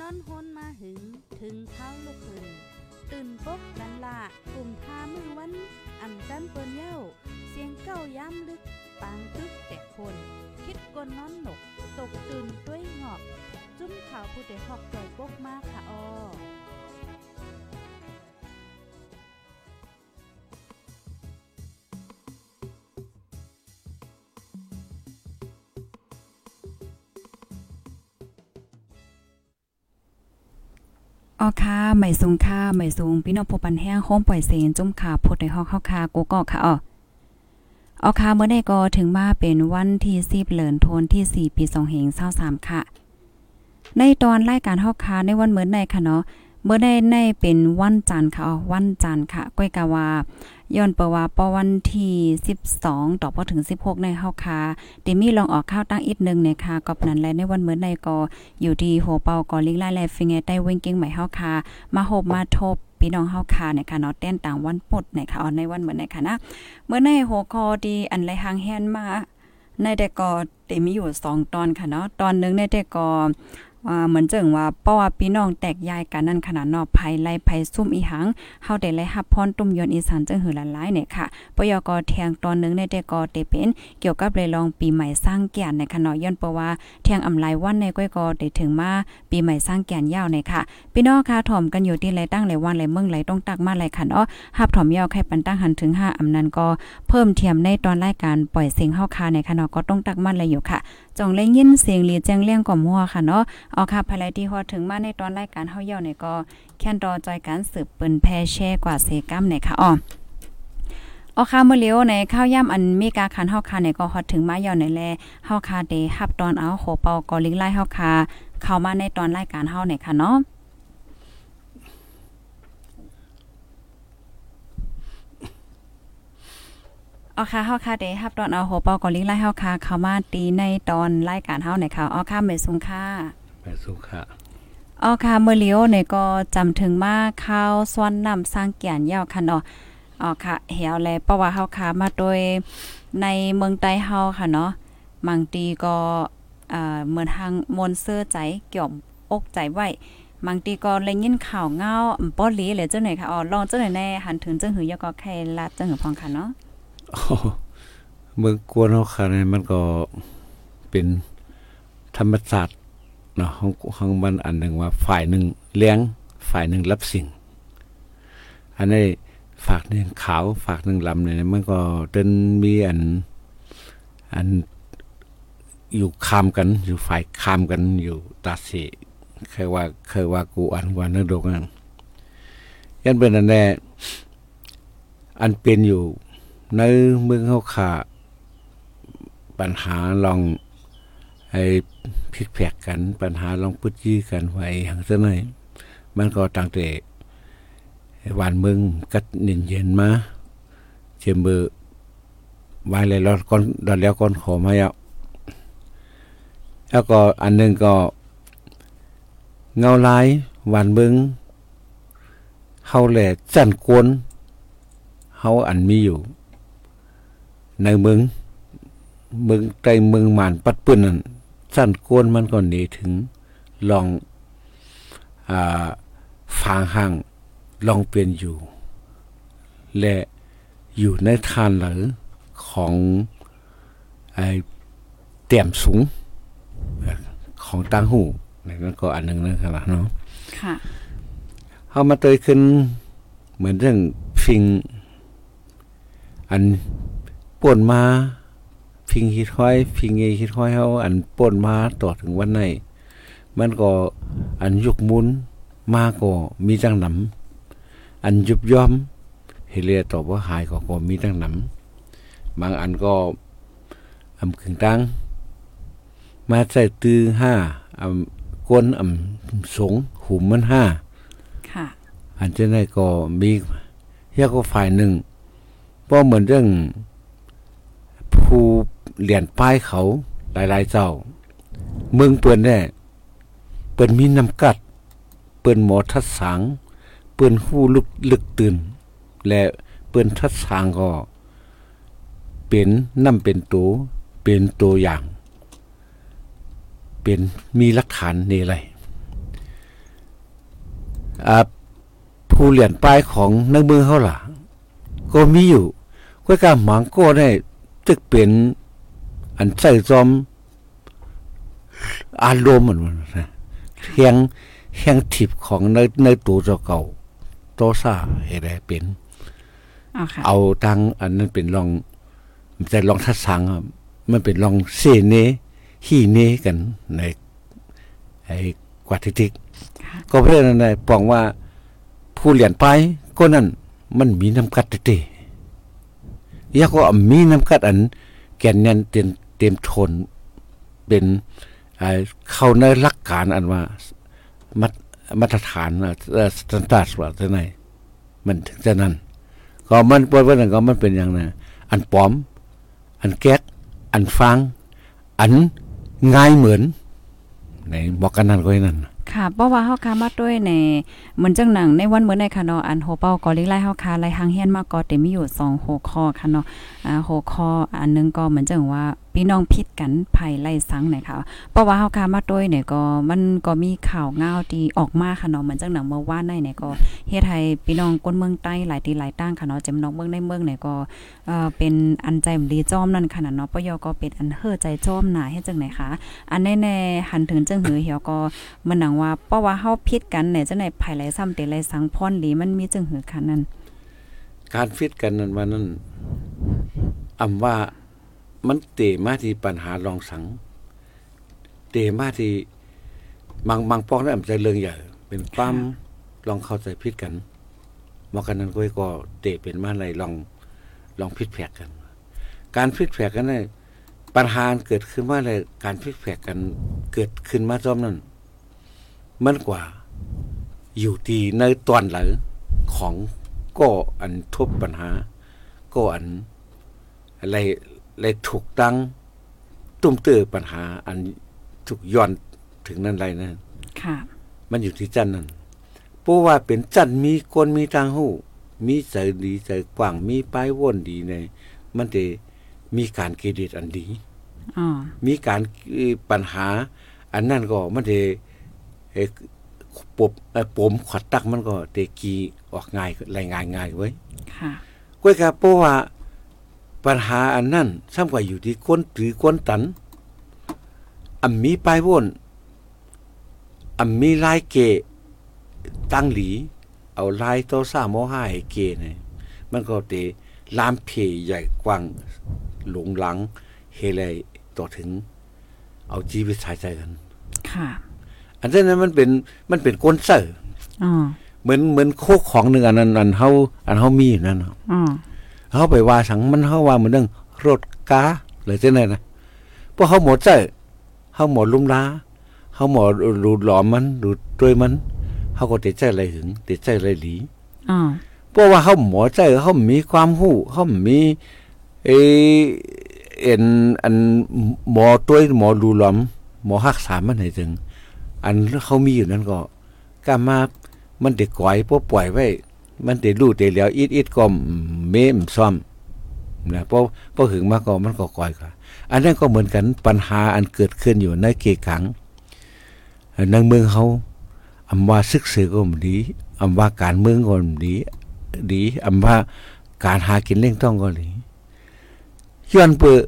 นอนฮนมาหึง ถึงเท้าลูกขึ้นตื่นปกกันละกลุ่มทามือวันอ่ำจันเปิ้นเย้า เสียงเก้าย้ำลึก ปางตึกแต่คน คิดกนนอนหนก ตกตื่นด้วยหงอบ จุ้มข่าวผู้เดหอกจอยปกมากค่ะออ ออค่ะใหม่สูงค่ะใหม่สูงพี่น้องผู้ปันแห้งโฮมปล่อยเสียงจุ่มขาพดในห้องเข้าคากูก็ค่ะอ๋อออค่ะเมื่อได้ก็ถึงมาเป็นวันที่สิบเหลินโทนที่สี่ปีสองเหงเศร้าสามค่ะ ในตอนรายการฮอกคาในวันเหมือนในค่ะเนาะ เมื่อได้ในเป็นวันจันทร์ค่ะ วันจันทร์ค่ะ ก้อยกะว่าย้อนเปว่าปวันที่ 12 ต่อพอถึง 16 ในเฮาคาเดมี่ลองออกข้าวตั้งอีกนึงในค่ะกอบนั้นและในวันเหมือนในก็อยู่ที่โหเปาก็ลิงไล่แลฟิงไงใต้เว้งเก่งใหม่เฮาคามาโหบมาทบพี่น้องเฮาคาเนี่ยค่ะเนาะเต้นต่างวันปดในค่ะในวันเหมือนในค่ะนะเมื่อในหัวคอดีอันไรหางแฮนมาในแต่ก็เตมีอยู่ 2 ตอนค่ะเนาะตอนนึงในแต่ก็่าเหมือนเจิงว่าเพราะว่าพี่น้องแตกยายกันนั่นขนาดนอภัยไล่ภัยซุ่มอีหังเฮาได้ไล่ฮับพรตุ้มยนอีสานเจิงหือหลายๆเนี่ยค่ะปยกแทงตอนนึงในแต่ก็เตเป็นเกี่ยวกับเลยลองปีใหม่สร้างแก่นในขนาดย้อนเพราะว่าเทียงอำไลวันในก้อยก็ได้ถึงมาปีใหม่สร้างแก่นยาวในค่ะ พี่น้องค่ะถ่อมกันอยู่ที่ไรตั้งไรวันไรเมืองไรต้องตักมาไรขันอ้อฮับถ่อมยาวใครปันตั้งหันถึง5อำนั้นก็เพิ่มเทียมในตอนรายการปล่อยเสียงเฮาคาในค่ะเนก็ต้องตักมาไรอยู่ค่ะจองเล่ยินเสียงลีแจ้งเลี้ยงก่อมหัวค่ะเนาะเอาค่ะภายไลที่ฮอดถึงมาในตอนรายการเฮาเยาเนี่ยก็แค่นรอจอยการสืบเปิ้นแพแช่กว่าเซกัมเนี่ยค่ะอ้อเอาค่ะเมื่อเลียวในข้าวย่ำอันมีกาคันเฮาคาเนี่ยก็ฮอดถึงมาเยาในแลเฮาคาเดฮับตอนเอาโหเปาก็ลิงไล่เฮาคาเข้ามาในตอนรายการเฮาเนี่ยค่ะเนาะเอาค่ะเฮาค่ะเด้รับตอนเอาโหเปาก็ลิงไล่เฮาค่ะเข้ามาตีในตอนรายการเฮาในค่ะเอาค่ะเมสุงค่ะ สุขะเอาค่ะเมื่อเลียวเนี่ยก็จำถึงมาข้าวซ้อนน้ำสร้างแก่นยาวค่ะเนาะเอาค่ะเหี่ยวแลเพราะว่าเฮาค่ะมาโดยในเมืองใต้เฮาค่ะเนาะบางทีก็อ่าเหมือนทางมนต์เสื้อใจเกี่ยวอกใจไว้บางทีก็เลยยินข่าวเงาอำป้อหลีเลยเจ้าหน่อยค่ะอ๋อลองเจ้าหน่อยแน่หันถึงจังหือยอก็แค่ลาดจังหือพองค่ะเนาะโอ้เมืองกวนเฮาค่ะเนี่ยมันก็เป็นธรรมศาสตร์ เนาะของของมันอันหนึ่งว่า ฝ่ายหนึ่งเลี้ยง ฝ่ายหนึ่งรับสิ่ง อันนี้ฝากหนึ่งขาว ฝากหนึ่งลำเนี่ยมันก็เดินมีอัน อันอยู่คามกัน อยู่ฝ่ายคามกันอยู่ตาสีเคยว่า เคยว่ากูอันว่านึกดกนั่นยันเป็นอันแน่อันเป็นอยู่ในเมืองเฮาขาปัญหาลอง ไอ้พิกแพกกันปัญหาลองพุดยี่กันไว้อย่างเท่านั้นมันก็ตั้งแต่วันเมืองกัดเย็นเย็นมาเจมเบอร์ไว้เลยแล้วก่อนดอนแล้วก่อนขอมาแล้วแล้วก็อันหนึงก็ เงาลายวันเมืองเฮาแหละจันกวนเฮาอันมีอยู่ ในเมืองเมืองใต้เมืองหมานปัดปืนนั่น สั้นโกวนมันก็หนีถึงลองอ่าฟางห่างลองเป็นอยู่ และอยู่ในทานหรือของไอ้เตี่ยมสูงเอ่อของตั้งหูนั่นก็อันหนึงนะครับเนาะค่ะเฮามาเตยขึ้นเหมือนเรื่องฟิง อันป่นมา ฟิงฮิดห้อยฟิงเอฮิดห้อยเฮาอันป่นมาต่อถึงวันไหนมันก็อันยุกมุนมาก็มีจังหนำอันยุบย่อมเฮเลียตอบว่าหายก็ก็มีจังหนำบางอันก็อำขึงตังมาใส่ตือห้าอำก้นอำสงหุมมันห้าค่ะอันจะได้ก็มีเฮียก็ฝ่ายหนึ่งเพราะเหมือนเรื่องผู้ เหรียญป้ายเขาหลายๆเจ้า เมืองเปิ้นแน่เปิ้นมีน้ำกัด เปิ้นหมอทัดสาง เปิ้นหู้ลึกลึกตื่น และเปิ้นทัดสางก็ เป็นน้ำเป็นตัวเป็นตัวอย่าง เป็นมีหลักฐานนี่เลยอ่าผู้เหรียญป้ายของนักเมืองเขาล่ะ ก็มีอยู่ก็การหมังก็ได้ตึกเป็น อันใส่จอม อารมณ์เหมือนมันนะเฮียงเฮียงทิพของในในตัวเจ้าเก่าโตซาเฮ็ดให้เป็นอ๋อค่ะเอาทางอันนั้นเป็นลอง แต่ลองทัดสังอะมันเป็นลองเซเนฮีเนกันในไอ้กวาดทิกๆก็เพราะนั้นน่ะปองว่าผู้เหรียญไปก็นั่นมันมีน้ำกัดเตะๆยาก็มีน้ำกัดอัน แก่นยันเต็ม เต็มทนเป็นเข้าในหลักการอันว่ามามาตรฐานสแตนดาร์ดว่าจะไหนมันถึงจะนั้น ก็มันปนว่านั้นก็มันเป็นอย่างนั้นอันปลอม อันแก๊กอันฟัง อันง่ายเหมือน ในบอกกันนั่นก็ให้นั่นค่ะเพราะว่าเฮาคามาด้วยในเหมือนจังหนังในวันเหมือนในค่ะเนาะอันโฮเป้าก็ลิกไล่เฮาคาไล่หางเฮียนมาก็เต็มมีอยู่2หัวข้อค่ะเนาะอ่าหัวข้ออันนึงก็เหมือนจังว่า พี่น้องผิดกันภัยไล่สังไหนค่ะเพราะว่าเฮาคามาด้วยเนี่ยก็มันก็มีข่าวง่าวที่ออกมาค่ะเนาะเหมือนจังหนังเมื่อวานในเนี่ยก็เฮ็ดให้พี่น้องคนเมืองใต้หลายตีหลายตั้งค่ะเนาะจำน้องเมืองในเมืองเนี่ยก็เอ่อเป็นอันใจดีจอมนั่นค่ะเนาะปยก็เป็นอันเฮ่อใจจอมหนาเฮ็ดจังไหนคะอันแน่ๆหันถึงจังหือเหี่ยวก็มันหนังว่าเพราะว่าเฮาผิดกันเนี่ยจังได๋ภายไหลซ้ำเตไหลสังพรหลีมันมีจังหือคันนั้นการฟิตกันนั้นว่านั้นอำว่า มันเตมาที่ปัญหาลองสัง เตมาที่บางบางปองได้อำใจเรื่องใหญ่เป็นความลองเข้าใจผิดกันมอกันนั้นก็ก็เตเป็นมาอะไรลองลองผิดแผกกัน การผิดแผกกันเนี่ยปัญหาเกิดขึ้นว่าอะไรการผิดแผกกันเกิดขึ้นมาจอมนั้นมันกว่าอยู่ที่ในตอนหลังของก็อันทุบปัญหา ก็อันอะไร อะไรถูกตั้งตุ้มเตือปัญหา อันถูกย้อนถึงนั่นไรนั่นค่ะมันอยู่ที่จันนั่นเพราะว่าเป็นจันมีคนมีทางหู้ มีใจดีใจกว้างมีป้ายว่นดีในมันจะมีการเครดิตอันดีอ๋อมีการเอ่อปัญหา อันนั้นก็มันจะเอ่อปบเอ่อปมขอดตักมันก็เตกีออกง่ายรายงานง่ายไว้ค่ะก้อยครับเพราะว่า ปัญหาอันนั้นซ้ำกว่าอยู่ที่คนถือคนตันอันมีป้ายว่นอันมีลายเกะตั้งหลี เอาลายโตซ่าโมห้าให้เกะเนี่ยมันก็เตลามเพใหญ่กว้างหลงหลังเฮเลยต่อถึง เอาชีวิตสายใจกัน ค่ะ อันนั้นมันเป็นมันเป็นกลเซอร์อ๋อเหมือนเหมือนโคกของหนึ่งอันนั้นอันเฮาอันเฮามีอยู่นั่นเนาะอ๋อ เขาไปว่าสังมันเขาว่าเหมือนเรื่องรถกาเลยเจ้าไหนนะเพราะเขาหมดใจเขาหมดลุ่มล้าเขาหมดรูดหลอมมันรูดด้วยมันเขาก็ติดใจอะไรถึงติดใจอะไรหลีอ๋อเพราะว่าเขาหมอใจเขามีความหู้เขามีเอเอ็นอันหมอตัวหมอรูหลอม หมอหักษามันให้ถึง อันเขามีอยู่นั้นก็กล้ามามันเด็กก่อยพวกปล่อยไว้ มันเด็รู้เด็เหลียวอิดอิดก็เมมซ่อมนะเพราะเพราะหึงมาก็มันก็ก่อยกว่าอันนั้นก็เหมือนกันปัญหาอันเกิดขึ้นอยู่ในเกขังในเมืองเขาอำว่าศึกษาก็มดีอำว่าการเมืองก็มดีดีอำว่าการหากินเลี้ยงต้องก็ดีย้อนเปอ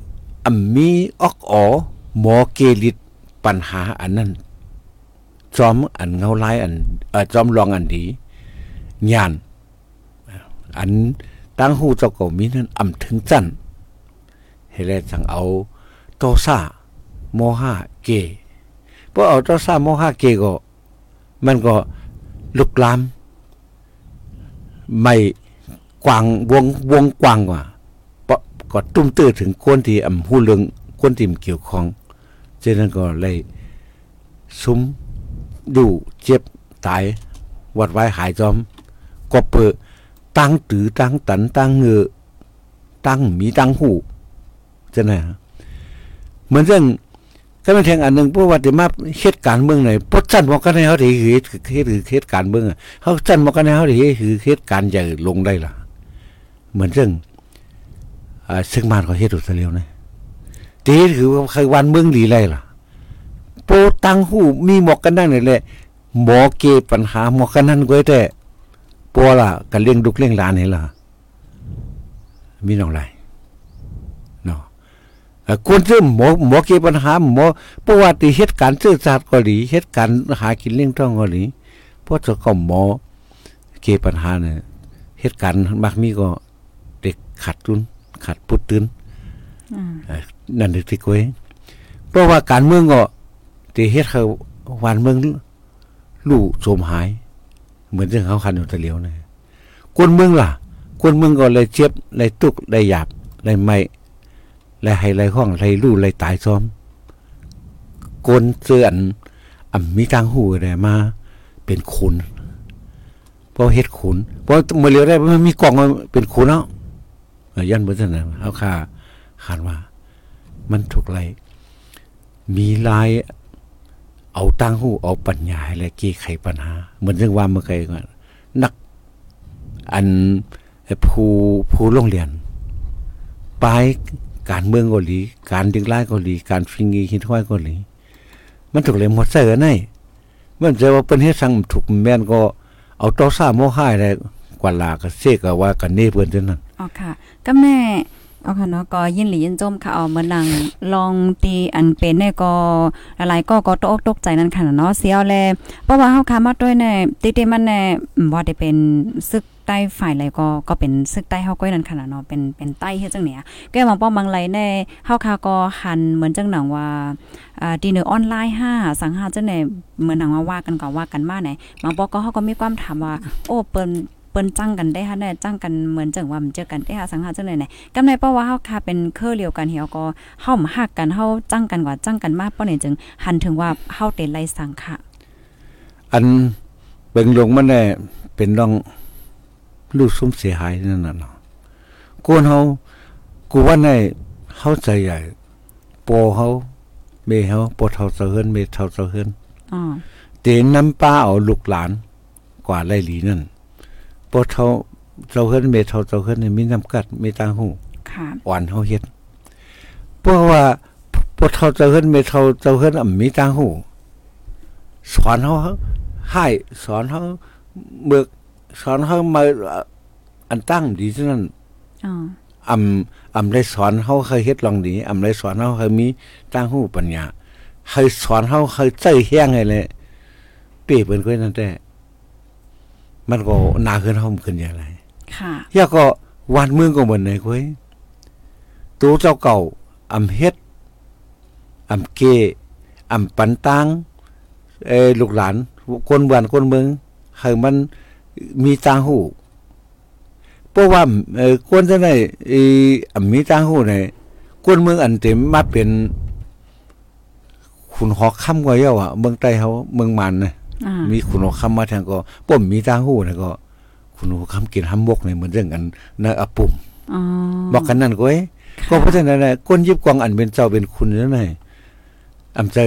อำมีออกออหมอเกลิดปัญหาอันนั้นจอมอันเงาลายอันอจอมลองอันดีญาณ อันตั้งหูเจ้าก็มีนั้นอ่ำถึงจันเฮเลสังเอาโตซาโมหะเกเพราะเอาโตซาโมหะเกก็ มันก็ลุกลามไม่กว้างวงวงกว้างกว่าเพราะก็ตุ้มตื้อถึงคนที่อำหูเรื่องคนที่มเกี่ยวข้องฉะนั้นก็เลยซุ้มอยู่เจ็บตายวัดไว้หายจอมก็เปิด ตั้งตือตั้งตันตั้งเงือตั้งมีตั้งหูจะไหนฮะเหมือนเรื่องก็เป็นแทงอันหนึ่งเพราะว่าเดี๋ยวมาเหตุการณ์เมืองไหนพดสั้นบอกกันให้เขาถือเหตุเหตุคือเหตุการณ์เมืองอะเขาสั้นบอกกันให้เขาถือคือเหตุการณ์ใหญ่ลงได้ล่ะ เหมือนเรื่องอ่าซึ่งมานก็เหตุอุตเลียวนะตีคือว่าใครวันเมืองดีไรล่ะโปตั้งหูมีหมอกกันนั่นนี่แหละหมอเกปัญหาหมอกันนั้นก้อยแต่ ปัวล่ะกันเลี้ยงดุกเลี้ยงหลานนี่ล่ะมีน้องไรเนาะคนซึ่งหมอหมอเกปัญหาหมอเพราะว่าที่เหตุการณ์ซื่อสัตย์ก็ดีเหตุการณ์หากินเลี้ยงท้องก็ดีเพราะจะก็หมอเกปัญหาเนี่ยเหตุการณ์มักมีก็เด็กขาดทุนขาดพุดตื่นนั่นที่ก้อยเพราะว่าการเมืองก็ที่เฮ็ดเขาวันเมืองลู่โสมหาย เหมือนเรื่องเขาคันอยู่ตะเลียวนะคนเมืองล่ะคนเมืองก็เลยเจ็บเลยตุกเลยหยาบเลยไม่เลยให้เลยห้องเลยลู่เลยตายซ้อมกนเสื้อนอ่ำมีทางหูอะไรมา เป็นขุนเพราะเฮ็ดขุนเพราะเมื่อเลียวได้มันมีกล่องมันเป็นขุนเนาะยันบอร์นั้นเขาคาคาดว่า มันถูกไรมีลาย เอาตั้งหูเอาปัญญาและแก้ไขปัญหา เหมือนเรื่องว่าเมื่อก่อนนัก อันผู้ผู้โรงเรียนปลายการเมืองเก็หลี การดึงไล่ก็หลี การฟิงกีหินห้อยเก็หลี มันถูกเลยหมดเสือไงมันจะว่าเป็นเฮ็ดสังถูกแม่นก็ เอาต่อซ่าโมห้ายอะไรกว่าลากเสกว่ากันเน่เพิ่นจังนั้นอ๋อค่ะก็แม่ เอาค่ะเนาะก็ยินหลียินจมค่ะเอาเหมือนนังลองตีอันเป็นเนี่ยก็หลายก็ก็ตกตกใจนั่นค่ะเนาะเสียวแลเพราะว่าเฮาคามาด้วยเนี่ยติติมันแน่บ่ได้เป็นซึกใต้ฝ่ายใดก็ก็เป็นซึกใต้เฮาก้อยนั่นค่ะเนาะเป็นเป็นใต้เฮ็ดจังเนี่ยแก้มองป้อมบางไรแน่เฮาคาก็หันเหมือนจังหนังว่าอ่าดีเนอออนไลน์5สังหาจังไหนเหมือนหนังว่าว่ากันก็ว่ากันมาไหนบางป้อก็เฮาก็มีความถามว่า โอ้เปิ้น เปิ้นจ้างกันได้ฮะเนี่ยจ้างกันเหมือนจังว่ามันเจอกันได้ฮะสังหาจังเลยไหนกำในเพราะว่าเฮาค่ะเป็นเครือเดียวกันเฮียก็เฮามาฮักกันเฮาจ้างกันกว่าจ้างกันมากเพราะเนี่ยจึงหันถึงว่าเฮาเต็นไรสังค่ะ อันเบ่งลงมันแน่เป็นน้องลูกซุ่มเสียหายนั่นน่ะเนาะกูเฮากูว่าในเฮาใจใหญ่ปอเฮาเมเฮาปอเท่าเสะเฮินเมเท่าเสะเฮินอ๋อเตนน้ำป้าเอาลูกหลานกว่าไรหลีนั่น ปอเท่าเสะเฮินเมเท่าเสะเฮินนี่มีน้ำกัดมีตางหูค่ะอ่อนเฮาเฮ็ดเพราะว่าปอเท่าเสะเฮินเมเท่าเสะเฮินอะมีตางหูสอนเฮาให้สอนเฮาเบิกสอนเฮามาอันตั้งดีฉะนั้นอ๋ออำอำได้สอนเฮาเคยเฮ็ดลองดีอำได้สอนเฮาเคยมีตั้งหูปัญญาเคยสอนเฮาเคยใจแห้งให้เลยเป้เปิ้นก็นั่นแต่ มันก็น่าขึ้นเฮาขึ้นอย่างไรค่ะยาก็วาดเมืองก็เหมือนไหนก้ยตัวเจ้าเก่าอำเฮ็ดอำเกอำปันตังเออลูกหลาน คนบ้านคนเมืองให้มันมีตางหูเพราะว่าเออคนจะได้เอออำมีตางหูเนี่ยคนเมืองอันเต็มมาเป็นขุนหอกค่ำกว่าเยาอะเมืองใต้เขาเมืองมันนะอ่า มีขุนหอกค่ำมาทางก็ป้อมมีตางหูนะก็ขุนหอกค่ำกินห้ำบกเนี่ยเหมือนเรื่องกันนะอะปุ่มอ๋อบอกกันนั่นก็เอ้ยก็เพราะฉะนั้นน่ะคนยิบกวางอันเป็นเจ้าเป็นคุณนั่นไงอำใจ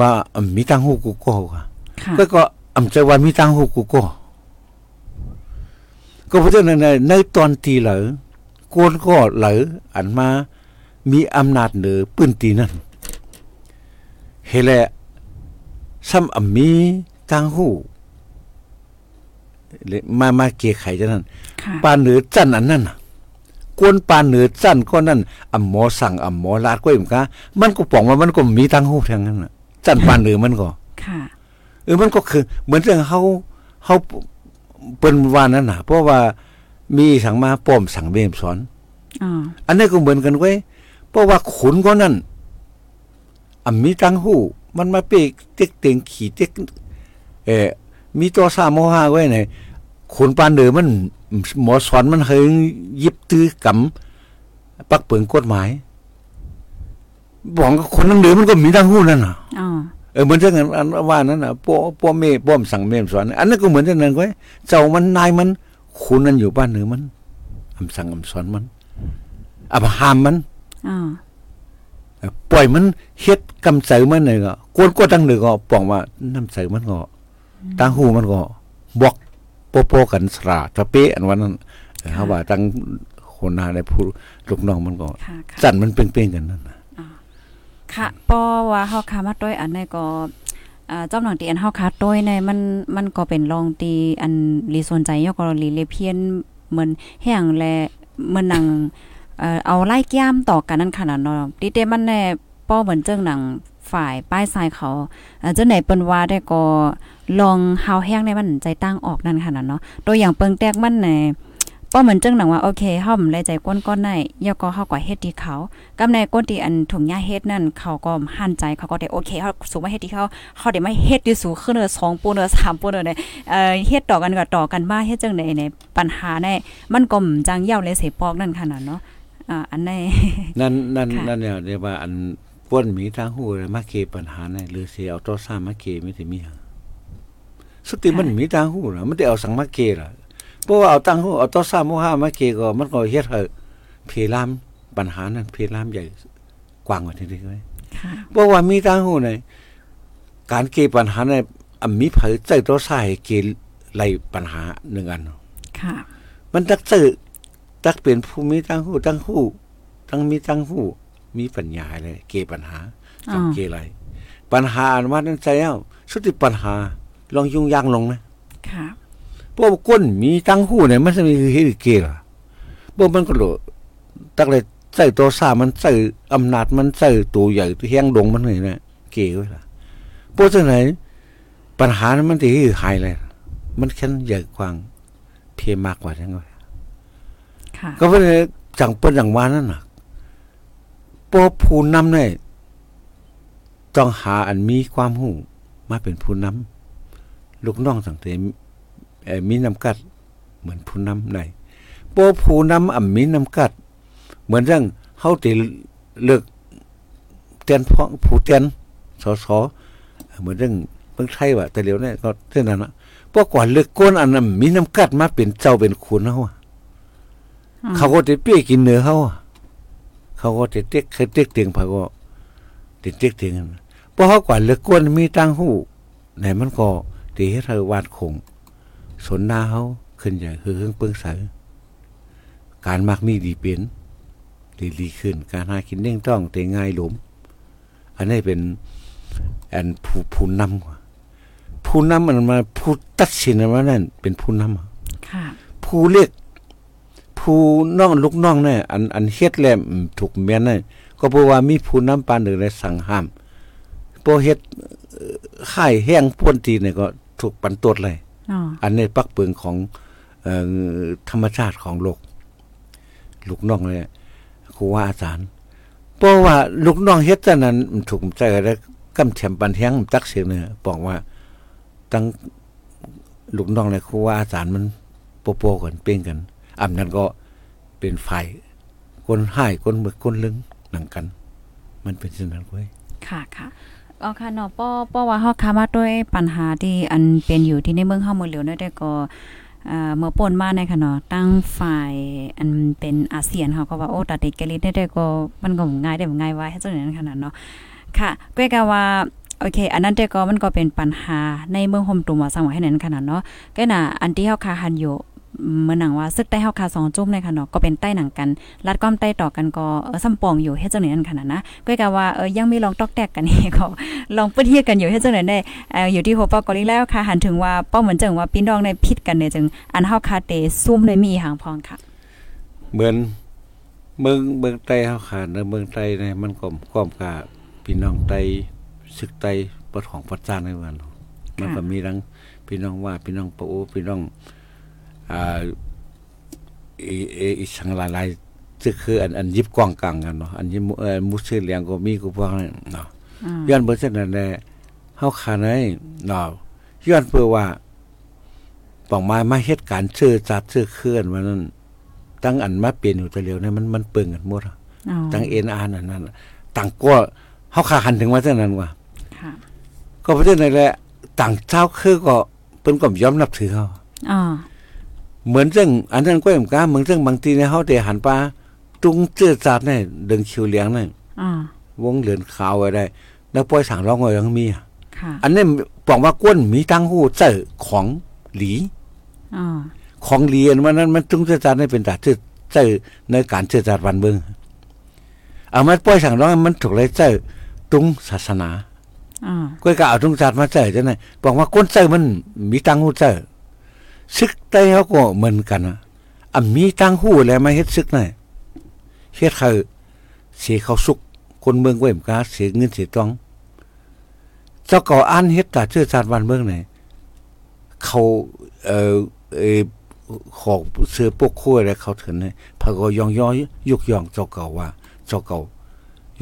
ว่าอำมีตังหูกูก็ค่ะค่ะก็ก็อำใจว่ามีตังหูกูก็ก็เพราะฉะนั้นน่ะในตอนตีเหลอคนก็เหลออันมา มีอำนาจเหนือปืนตีนั่นเฮแหละ ซ้ำอำมีตังหูเลยมามาเกยไขจังนั้นค่ะปานเหนือจันอันนั้นน่ะกวนปานเหนือจันก็นั่นอ่ำหมอสั่งอ่ำหมอลาดก็อิ่มกะมันก็ป่องว่ามันก็มีตังหูทางนั้นน่ะจันปานเหนือมันก็ค่ะเออมันก็คือ เหมือนเรื่องเฮาเฮาเปิ้นว่านั้นน่ะ เพราะว่ามีสั่งมาป้อมสั่งเบมสอนอ๋ออันนี้ก็เหมือนกันเว้ยเพราะว่าขุนก็นั่นอ่ำมีตังหู มันมาเปกเต็กเต็งขี่เต็กเออมีตัวสามโมหาไว้ไหนขุนปานเดือมัน หมอสอนมันเคยยิบตื้อกำปักเปิงกฎหมายบอกว่าคนนั้นเดือมันก็มีตังหูนั่นน่ะอ๋อเออเหมือนเรื่องอันว่านั้นน่ะป้อป้อเมป้อมสั่งเมมสอนอันนั้นก็เหมือนเรื่องนั้นเว้ยเจ้ามันนายมันขุนนั่นอยู่บ้านเหนือมันอำสั่งอำสอนมันอำห้ามมันอ๋อ ปล่อยมันเฮ็ดกำเสือมันเลยก็กวนก็ตั้งหนึ่งก็ปองว่าน้ำเสือมันก็ตั้งหูมันก็บอกโปโปกันสระตะเปะอันวันนั้นเขาว่าตั้งคนหน้าในผู้ลูกน้องมันก็ค่ะค่ะจันมันเป้งๆกันนั่นน่ะค่ะปอว่าเฮาคามาด้วยอันนี้ก็อ่าจอมหนังตีอันเฮาคาต้อยในมันมันก็เป็นรองตีอันรีสนใจยกกรณีเลเพียนเหมือนแห้งและเหมือนหนัง เอาไล่แก้มต่อกันนั่นขนาดเนาะติเตมันแน่ป้อเหมือนเจ้งหนังฝ่ายป้ายทรายเขาเจ้าไหนเปิ้นว่าได้ก็ลองเฮาแห้งในมันใจตั้งออกนั่นขนาดเนาะตัวอย่างเปิงแตกมันในป้อเหมือนจังหนังว่าโอเคเฮาแลใจก้นก้อนได้ยาก็เฮาก็เฮ็ดที่เขากำในก้นที่อันถุงยาเฮ็ดนั่นเขาก็หั่นใจเขาก็ได้โอเคเฮาสูงมาเฮ็ดที่เขาเขาได้มาเฮ็ดที่สูงขึ้นเด้อ2ปูนเด้อ3ปูนเด้อเนี่ยเอ่อเฮ็ดต่อกันก็ต่อกันมาเฮ็ดจังได๋ในปัญหาในมันก็จังยาวเลยเสปอกนั่นขนาดเนาะ อ่าอันในนั่นนั่นค่ะนั่นเนี่ยเรียกว่าอันป้วนมีทางหูเลยมาเกปัญหาในหรือสิเอาตัวซ้ามาเกไม่ได้มีหยังสุดที่มันมีทางหูน่ะมันได้เอาสังมาเกล่ะเพราะว่าเอาตังหูเอาตัวซ้าโมหะมาเกก็มันก็เฮ็ดให้เพลามปัญหานั้นเพลามใหญ่กว้างกว่านี้เลยค่ะเพราะว่ามีทางหูในการเกปัญหาในอันมีไผใจตัวซ้ายเกไล่ปัญหาหนึ่งอันค่ะมันตักซื่อ ตักเป็นผู้มีทั้งหูทั้งหูทั้งมีทั้งหูมีปัญญาเลย เกปัญหาต้องอ่าเกอะไรปัญหาอันว่านั้นใจแล้วสุดที่ปัญหา ลองยุ่งยากลงนะค่ะเพราะว่าก้นมีทั้งหูเนี่ยมันจะมีเฮ็ดเกล่ะบ่มันก็โลตักเลยใส่ตัวซ่ามันใส่อำนาจมันใส่ตัวใหญ่ตัวแห้งดงมันนี่นะเกไว้ล่ะเพราะฉะนั้นปัญหานั้นมันสิหายเลย มันแค่ใหญ่กว้างเพียมากกว่าทั้งนั้นค่ะ ก็เป็นจังเปิ้นอย่างว่านั่นน่ะพวกผู้นำเนี่ยต้องหาอันมีความหูมาเป็นผู้นำลูกน้องต่างแต่เอมีนำกัด เหมือนผู้นำในพวกผู้นำอ่ำมีนำกัด เหมือนเรื่องเฮาติเลือกเตียนเพาะผู้เตียนสสเหมือนเรื่องเมืองไทยว่าแต่เดี๋ยวนี้ก็เท่านั้นนะพวกก่อนเลือกก้นอันนั้นมีน้ำกัดมาเป็นเจ้าเป็นคุณเฮาอะ เขาก็จะเปี้ยกินเนื้อเขาอะเขาก็จะเต็กเคยเต็กเตียงพาก็ติดเต็กเตียงกันเพราะเขากว่าเลือกกวนมีตังหูไหนมันก็ตีให้เธอวาดคงสนหน้าเขาขึ้นใหญ่คือเครื่องเปิ้งใสการมักมีดีเป็นดีดีขึ้น การหากินเน่งต้องแต่ง่ายหลมอันนี้เป็นอันผู้ผู้นำกว่าผู้นำมันมาผู้ตัดสินว่านั่นเป็นผู้นำอะค่ะผู้เรียก ผู้น้องลูกน้องเนี่ยอันอันเฮ็ดแลมถูกเมียนเนี่ยก็เพราะว่ามีผู้นำปานหนึ่งได้สั่งห้ามพอเฮ็ดเอ่อค่ายแห้งพ่นตีเนี่ยก็ถูกปันตดเลยอ๋ออันนี้ปักเปิงของเอ่อธรรมชาติของโลก ลูกน้องเลยครูว่าอาจารย์เพราะว่าลูกน้องเฮ็ดจังนั้นมันถูกใจแล้วกำแถมปันแห้งตักเสียงเนี่ยบอกว่าตั้งลูกน้องเลยครูว่าอาจารย์มันโปโปกันเป้งกันอำนั้นก็ เป็นฝ่ายคนให้คนเมือคนลึงหนังกัน มันเป็นเช่นนั้นเว้ยค่ะค่ะเอาค่ะเนาะป้อป้อว่าเฮาคามาด้วยปัญหาที่อันเป็นอยู่ที่ในเมืองเฮาเมือเหลียวเนี่ยได้ก็เอ่อเมื่อป่นมาในค่ะเนาะตั้งฝ่ายอันเป็นอาเซียนเขาก็ว่าโอ้ตาติกะลิได้ได้ก็มันก็ง่ายได้ง่ายว่าให้จังนั้นขนาดเนาะค่ะก็กะว่าโอเค อันนั้นแต่ก็มันก็เป็นปัญหาในเมืองโฮมตุมว่าสังว่าให้นั้นขนาดเนาะก็น่ะอันที่เฮาคาหันอยู่ เมื่อหนังว่าซึกใต้เฮาคาสองจุ่มในค่ะเนาะก็เป็นใต้หนังกันรัดก้อมใต้ต่อกันก็เออซ้ำปองอยู่เฮ็ดจังไหนนั่นขนาดนะก็กะว่าเออยังไมีลองตอกแตกกันนี่ก็ลองปิ้นเฮียกันอยู่เฮ็ดจังไหนได้เอ่ออยู่ที่โฮปอกอลิแล้วค่ะหันถึงว่าเป้าเหมือนจังว่าพี่น้องในพิษกันเนี่ยจึงอันเฮาคาเตซุ่มเลยมีหางพองค่ะ เหมือนเมืองเมืองไต้เฮาขาดนเมืองไต้เนี่ยมันก็ความกาพี่น้องไต้ศึกไต้ปดของปัดจานในวันเนมันก็มีทั้งพี่น้องว่าพี่น้องปะโอพี่น้อง อ่าอีเออีสังหลายๆซึ่งคืออันอันยิบกว้างกลางกันเนาะอันยิบเอ่อมุสลิมก็มีกูพวกนั้นเนาะอืมย้อนเบิ่งเช่นนั้นแหละเฮาขาดให้เนาะย้อนเพื่อว่าปองมามาเฮ็ดการชื่อจัดชื่อเคลื่อนว่านั้นตั้งอันมาเปลี่ยนอยู่แต่เร็วเนี่ยมันมันเปิงกันหมดอะอ๋อตั้งเอ็นอาร์นั่นนั่นต่างก็เฮาขาหันถึงว่าเท่านั้นว่าค่ะก็ประเทศไหนแหละต่างเจ้าคือก็เพิ่นก็ยอมนับถือเฮาอ๋อ เหมือนซึ่งอันนั้นก็เหมือนกันเหมือนซึ่งบางทีเนี่ยเฮาได้หันปลาตุงเจือจัดเนี่ยดึงคิวเลี้ยงเนี่ยอ๋อวงเหลือนขาวไว้ได้แล้วปล่อยสั่งร้องก็ยังมีอะค่ะอันนี้บอกว่าก้นมีตั้งหูเจอของหลีอ๋อของหลีอันวันนั้นมันจุงเจอจานให้เป็นตาเจอเจอในการเจอจานวันเบิงเอามาปล่อยสั่งร้องมันถูกเลยเจอตุงศาสนาอ่าก้อยก็เอาทุงศาสตร์มาเจอจังได๋บอกว่าคนเจอมันมีตังหูเจอ ซึกใต้เฮาก็เหมือนกันนะอะมีตังหูแล้วมาเฮ็ดซึกน่ะเฮ็ดเขาเสียเขาสุก คนเมืองเว้ยมกาเสียเงินเสียต้อง เจ้าก็อ่านเฮ็ดตาเชื่อชาติวันเมืองไหนเขาเอ่อเอ่อของเสือปกคั่วแล้วเขาถึงเนี่ยพะก็ยองย้อยยกย่องเจ้าเก่าว่า เจ้าเก่า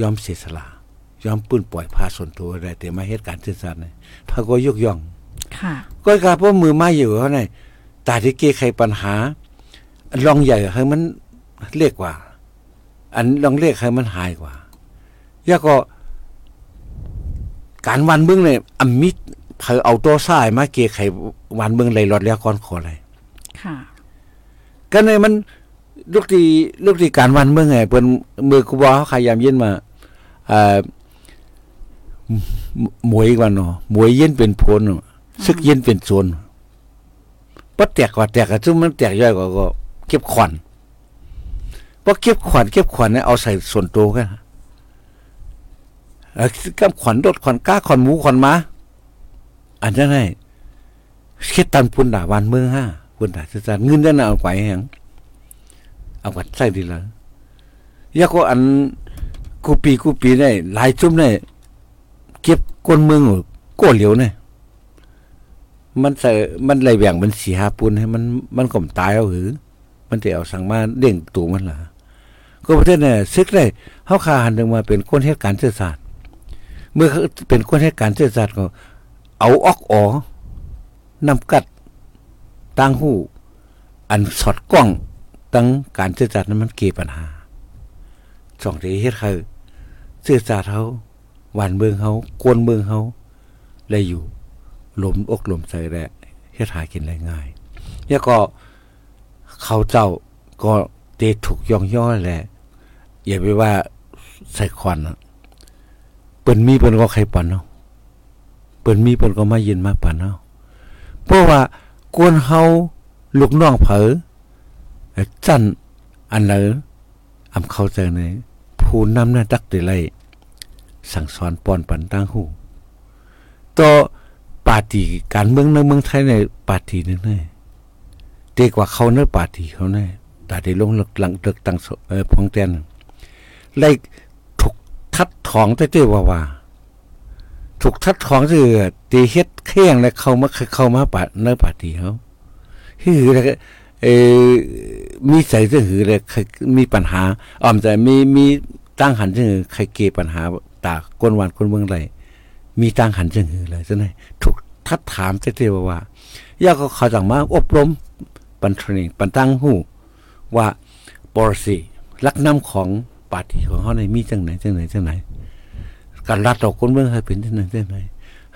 ยอมเสียสละยอมปื้นปล่อยพาส่วนตัวได้แต่มาเหตุการณ์ซื่อสัตย์เนี่ยพระก็ยกย่อง ค่ะก็กาเพราะมือไม้อยู่เขาเนี่ย ตาที่เก้ไขปัญหาลองใหญ่ให้มันเรียกว่า อันลองเรียกให้มันหายกว่าย่าก็ การวันเมืองเนี่ยอมิตเผอเอาตัวซ้ายมาเก้ไขวันเมืองไหลหลอดแล้วก่อนขออะไรค่ะก็ในมันลูกที่ลูกที่การวันเมืองไงเปิ้นมือกูบอกเขาขายามเย็นมาเอ่อหมวยวันเนาะหมวยเย็นเป็นโพนเนาะซึกเย็นเป็นโซน บ่แตกกว่าแตกก็ซึ่งมันแตกย่อยกว่าก็เก็บขวัญบ่เก็บขวัญเก็บขวัญเนี่ยเอาใส่ส่วนตัวกันกับขวัญรถขวัญก้าขวัญหมูขวัญมาอันนั้นให้เฮ็ดตันพุ่นด่าวันเมืองห้าพุ่นด่าซื่อๆเงินนั่นนะเอาไว้หยังเอาไวัดใส่ดีละยาก็อันกูปีกูปีได้หลายจุ่มได้เก็บก้นเมืองก้เหลียวเนี่ย มันใส่มันไหลแหว่งมันสีหาปุนให้มันมันก่มตายเอาหือ มันจะเอาสั่งมาเด้งตูมันล่ะก็ประเทศเนี่ยซึกได้เฮาคาหันถึงมาเป็นคนเหตุการณ์เสื่อศาสตร์เมื่อเป็นคนเหตุการณ์เสื่อศาสตร์ก็ เอาออกอ๋อนำกัดตั้งหูอันสอดกล้องตั้งการเสื่อศาสตร์นั้นมันเกี่ปัญหาสองที่เฮ็ดคือเสื่อศาสตร์เฮาหวานเมืองเฮากวนเมืองเฮาได้อยู่ หลมอกหลมใจแหละเฮ็ดหากินได้ง่ายแล้วก็เขาเจ้าก็เตะถูกย่องย่อแหละอย่าไปว่าใส่ควันเปิ้นมีเปิ้นก็ใครปันเนาะเปิ้นมีเปิ้นก็มายินมาปันเนาะเพราะว่ากวนเฮาลูกน้องเผอจันอันเลออำเข้าใจในผู้นำหน้าตักได้ไลสั่งสอนปอนปันตั้งหูต่อ ปาร์ตี้การเมืองในเมืองไทยในปาร์ตี้นึงเนี่ยเด็กกว่าเขาเนื้อปาร์ตี้เขาเนี่ยตาได้ลงเลือกหลังเลือกตั้งเอ่อพองแตนไล่ถูกทัดถองเต้ๆว่าว่าถูกทัดถองคือตีเฮ็ดเข่งแล้วเขามาเข้ามาปาเนื้อปาร์ตี้เขาฮือแล้วเออมีใส่เสื้อหือเลยมีปัญหาอ่อมแต่มีมีตั้งหันเสื้อใครเกปัญหาตากวนวันคนเมืองไร มีตังหันเสื้อหือเลยจังได๋ถูกทัดถามเต้ๆว่าว่าย่าก็เขาจังมาอบรมปันเทรนปันตั้งหูว่าปรสีลักน้ำของปาฏิของเขาในมีจังไหนจังไหนจังไหน การรัดดอกคนเมืองให้เป็นจังไหนจังไหน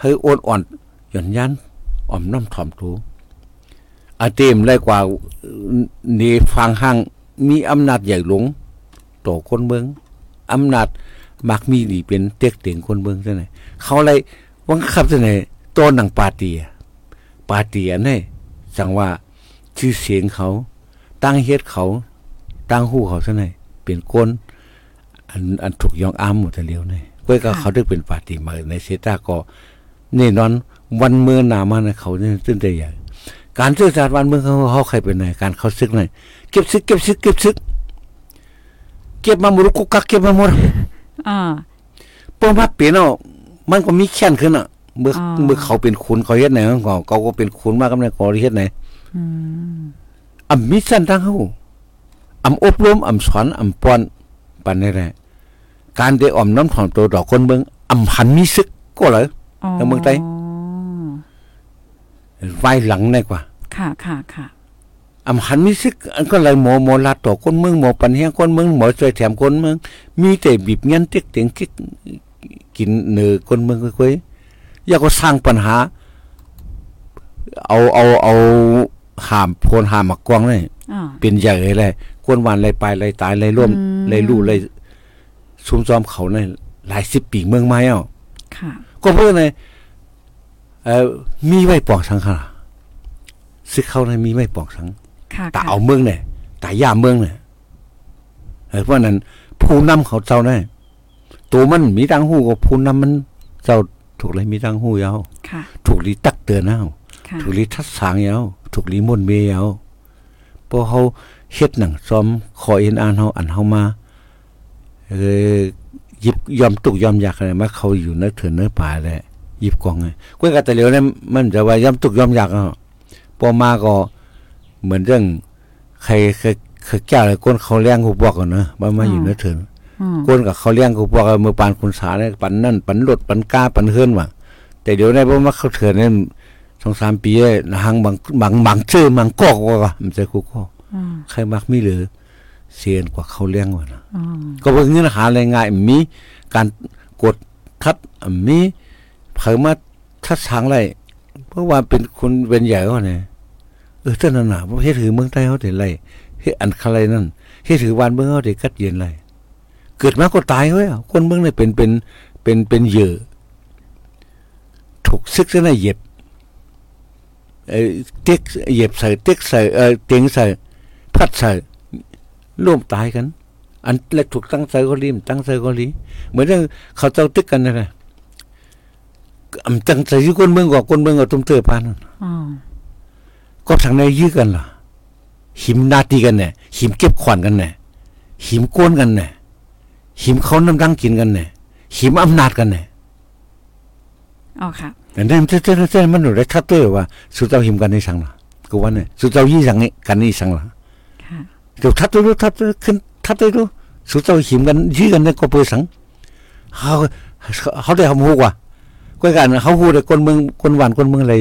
ให้อ่อนอ่อนหย่อนยันอ่อมน้ำถ่อมถูอาเต็มได้กว่าเนฟังห้างมีอำนาจใหญ่หลงต่อคนเมืองอำนาจ มักมีดีเป็นเต็กเต็งคนเมืองจังไหนเขาเลยวังคับจังไหนต้นหนังปาเตียปาเตียเนี่ยจังว่าชื่อเสียงเขา ตั้งเฮ็ดเขา ตั้งหู้เขาซะไหนเป็นก้นอันอันถูกยองอ้ามหมดแต่เลียวเนี่ยก้อยก็เขาได้เป็นปาติมาในเซตาก็แน่นอนวันเมื่อนามานะเขาเนี่ยตื่นใจใหญ่การสื่อสารวันเมื่อเขาเขาใครเป็นไหนการเขาซึกไหนเก็บซึกเก็บซึกเก็บซึกเก็บมาหมดกุกกักเก็บมาหมด อ่าป้อมาเปลี่ยนเอามันก็มีแค้นขึ้นอะเมื่ออ๋อเมื่อเขาเป็นคุณเขาเฮ็ดไหนเขาเขาก็เป็นคุณมากกำในเขาเฮ็ดไหนอืมอำมีสั้นทั้งเฮาอำอบรมอำสอนอำป้อนปันนี่แหละการได้อ่อมน้ำถ่อมตัวดอกคนเมืองอำหันมีซึกก็เลยอ๋อแล้วเมืองไทยไว้หลังได้กว่า ค่ะค่ะค่ะ อำหันมีซึกอันก็เลยหมอหมอลาต่อคนเมืองหมอปันแฮงคนเมืองหมอช่วยแถมคนเมืองมีแต่บีบเงี้ยนเต็กเต็งกิกกินเนื้อคนเมืองค่อยๆอยากก็สร้างปัญหา เอาเอาเอาหามโพนหามมากวางเลยอ่าเป็นใหญ่เลยกวนวันเลยไปเลยตายเลยร่วมอืมเลยลู่เลยซุ่มซ้อมเขาในหลายสิบปีเมืองไม้เอะค่ะก็เพื่อในเอ่อมีไว้ปองสังขารซึกเขาในมีไว้ปองสัง ค่ะตาค่ะเอาเมืองเนี่ยตาย่าเมืองเนี่ยเออเพราะนั้นผู้นำเขาเจ้าเนี่ยตัวมันมีตังหูกับผู้นำมันเจ้าถูกเลยมีตั้งหู้ยาวค่ะถูกลีตักเตือนเอาค่ะถูกลีทัดสางยาวถูกลีมนต์เมยาวพอเขาเฮ็ดหนังซ้อมขอเอ็นอ่านเฮาอันเฮามาเออหยิบยอมตุกยอมอยากอะไรมาเขาอยู่เนื้อเถื่อนเนื้อป่าแหละหยิบกองไงกล้วยกะตะเหลียวเนี่ยมันจะว่ายอมตุกยอมอยากอะพอมาก็ เหมือนเรื่องใครเคยเคยแก้อะไรก้นเขาเลี้ยงกูบอกกันเนอะมามาอยู่เนื้อเถื่อนอืมก้นกับเขาเลี้ยงกูบอกว่ามือปานคุณสาเนี่ยปันนั่นปันรถปันกาปันเฮือนว่ะแต่เดี๋ยวนี้เพราะว่าเขาเถื่อนเนี่ยสองสามปีเนี่ยหางบางบางบางชื่อบางกอกว่ะมันจะกูก็อืมใครมักมีเหลือเสียนกว่าเขาเลี้ยงว่ะนะอืมก็เป็นเงื่อนหาอะไรง่ายมีการกดทัดมีเผยมาทัดทางไรเพราะว่าเป็นคนเป็นใหญ่ก็เนี่ย เออท่านนน่ะประเทศถือเมืองไทยเขาเดี๋ยวไรเฮ็ดอันอะไรนั่นเฮ็ดถือวันเมืองเขาเดี๋ยวกัดเย็นไรเกิดมาก็ตายเว้ยคนเมืองเนี่ยเป็นเป็นเป็นเป็นเหยื่อถูกซึกซะนะเหยียบเออเต็กเหยียบใส่เต็กใส่เออเตียงใส่พัดใส่ร่วมตายกัน อันแรกถูกตั้งใจก็รีมตั้งใจก็รีเหมือนเรื่องเขาเจ้าตึกกันนะอำตั้งใจอยู่คนเมืองกว่าคนเมืองกับตุ้มเตอปานนั่นอืม ก็ทางในยื้อกันล่ะ หิมนาตีกันเนี่ยหิมเก็บขวัญกันเนี่ยหิมโกวนกันเนี่ยหิมเขาน้ำดังกินกันเนี่ยหิมอำนาจกันเนี่ยอ๋อค่ะแต่นั่นเจ้าเจ้ามันหนูได้ทัดตัวว่า สุดเจ้าหิมกันในสังล่ะกูว่าเนี่ยสุดเจ้ายี่สังนี่กันนี่สังล่ะค่ะเดี๋ยวทัดตัวดูทัดตัวขึ้นทัดตัวดูสุดเจ้าหิมกันยื้อกันเนี่ยก็เปิดสังเขาเขาได้ทำหูกว่า ก็กันเขาหูได้คนเมืองคนหวานคนเมืองอะไร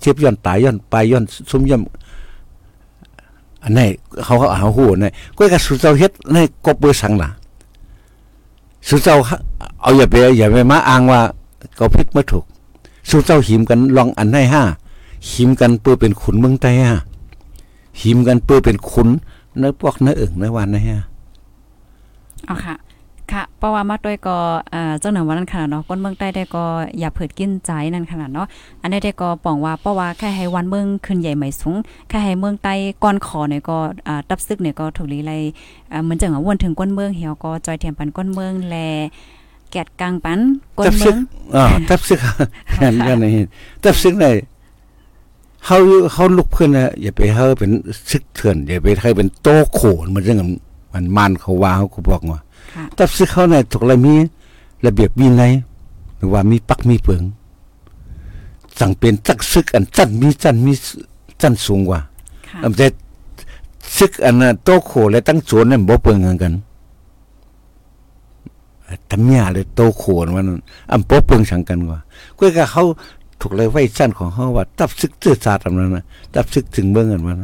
เทียบย้อนตายย้อนไปย้อนซุ่มย่ำอันนี้เขาเขาเอาหูนี่ก็กันสุดเจ้าเฮ็ดในก็เปิดสังล่ะสุดเจ้าเอาอย่าไปอย่าไปมาอ้างว่าเขาผิดมาถูกสุดเจ้าหิมกันลองอันให้ห้าหิมกันเพื่อเป็นขุนเมืองใต้ห้าหิมกันเพื่อเป็นขุนเนื้อพวกเนื้อเอิงเนื้อวานนะฮะอ๋อค่ะ ค่ะเพราะว่ามาด้วยก็อ่าเจ้าหนังวันนั้นขนาดเนาะคนเมืองใต้ได้ก็อย่าเผิดกินใจนั่นขนาดเนาะอันนี้ได้ก็ปองว่าเพราะว่าแค่ให้วันเมืองขึ้นใหญ่ใหม่สูงแค่ให้เมืองใต้ก้อนขอเนี่ยก็อ่าตับซึกเนี่ยก็ถูกลีไลอ่าเหมือนจังว่าวนถึงก้นเมืองเหี่ยวก็จอยเทียมปันก้นเมืองแลแกดกลางปันก้นเมืองอ่าตับซึกนั่นกันนี่ตับซึกได้เฮาเฮาลุกขึ้นนะอย่าไปเฮาเป็นซึกเถื่อนอย่าไปให้เป็นโตโขนมันจังมันมันเขาว่าเขาก็บอกว่า ค่ะตับซึกเขาเนี่ยถูกอะไรมีระเบียบวินัยหรือว่ามีปักมีเปิงสั่งเป็นตักซึกอันจันมีจันมีจันสูงกว่าค่ะอำแต่ซึกอันน่ะโตโขและตั้งโจรนั่นบ่เปิงกันกันทำเมียเลยโตโขนมันอำบ่เปิงสังกันกว่าก็ก็เขาถูกเลยไว้สั้นของเขาว่าตับซึกเตื้อซาตำนั้นนะตับซึกถึงเมืองกันมัน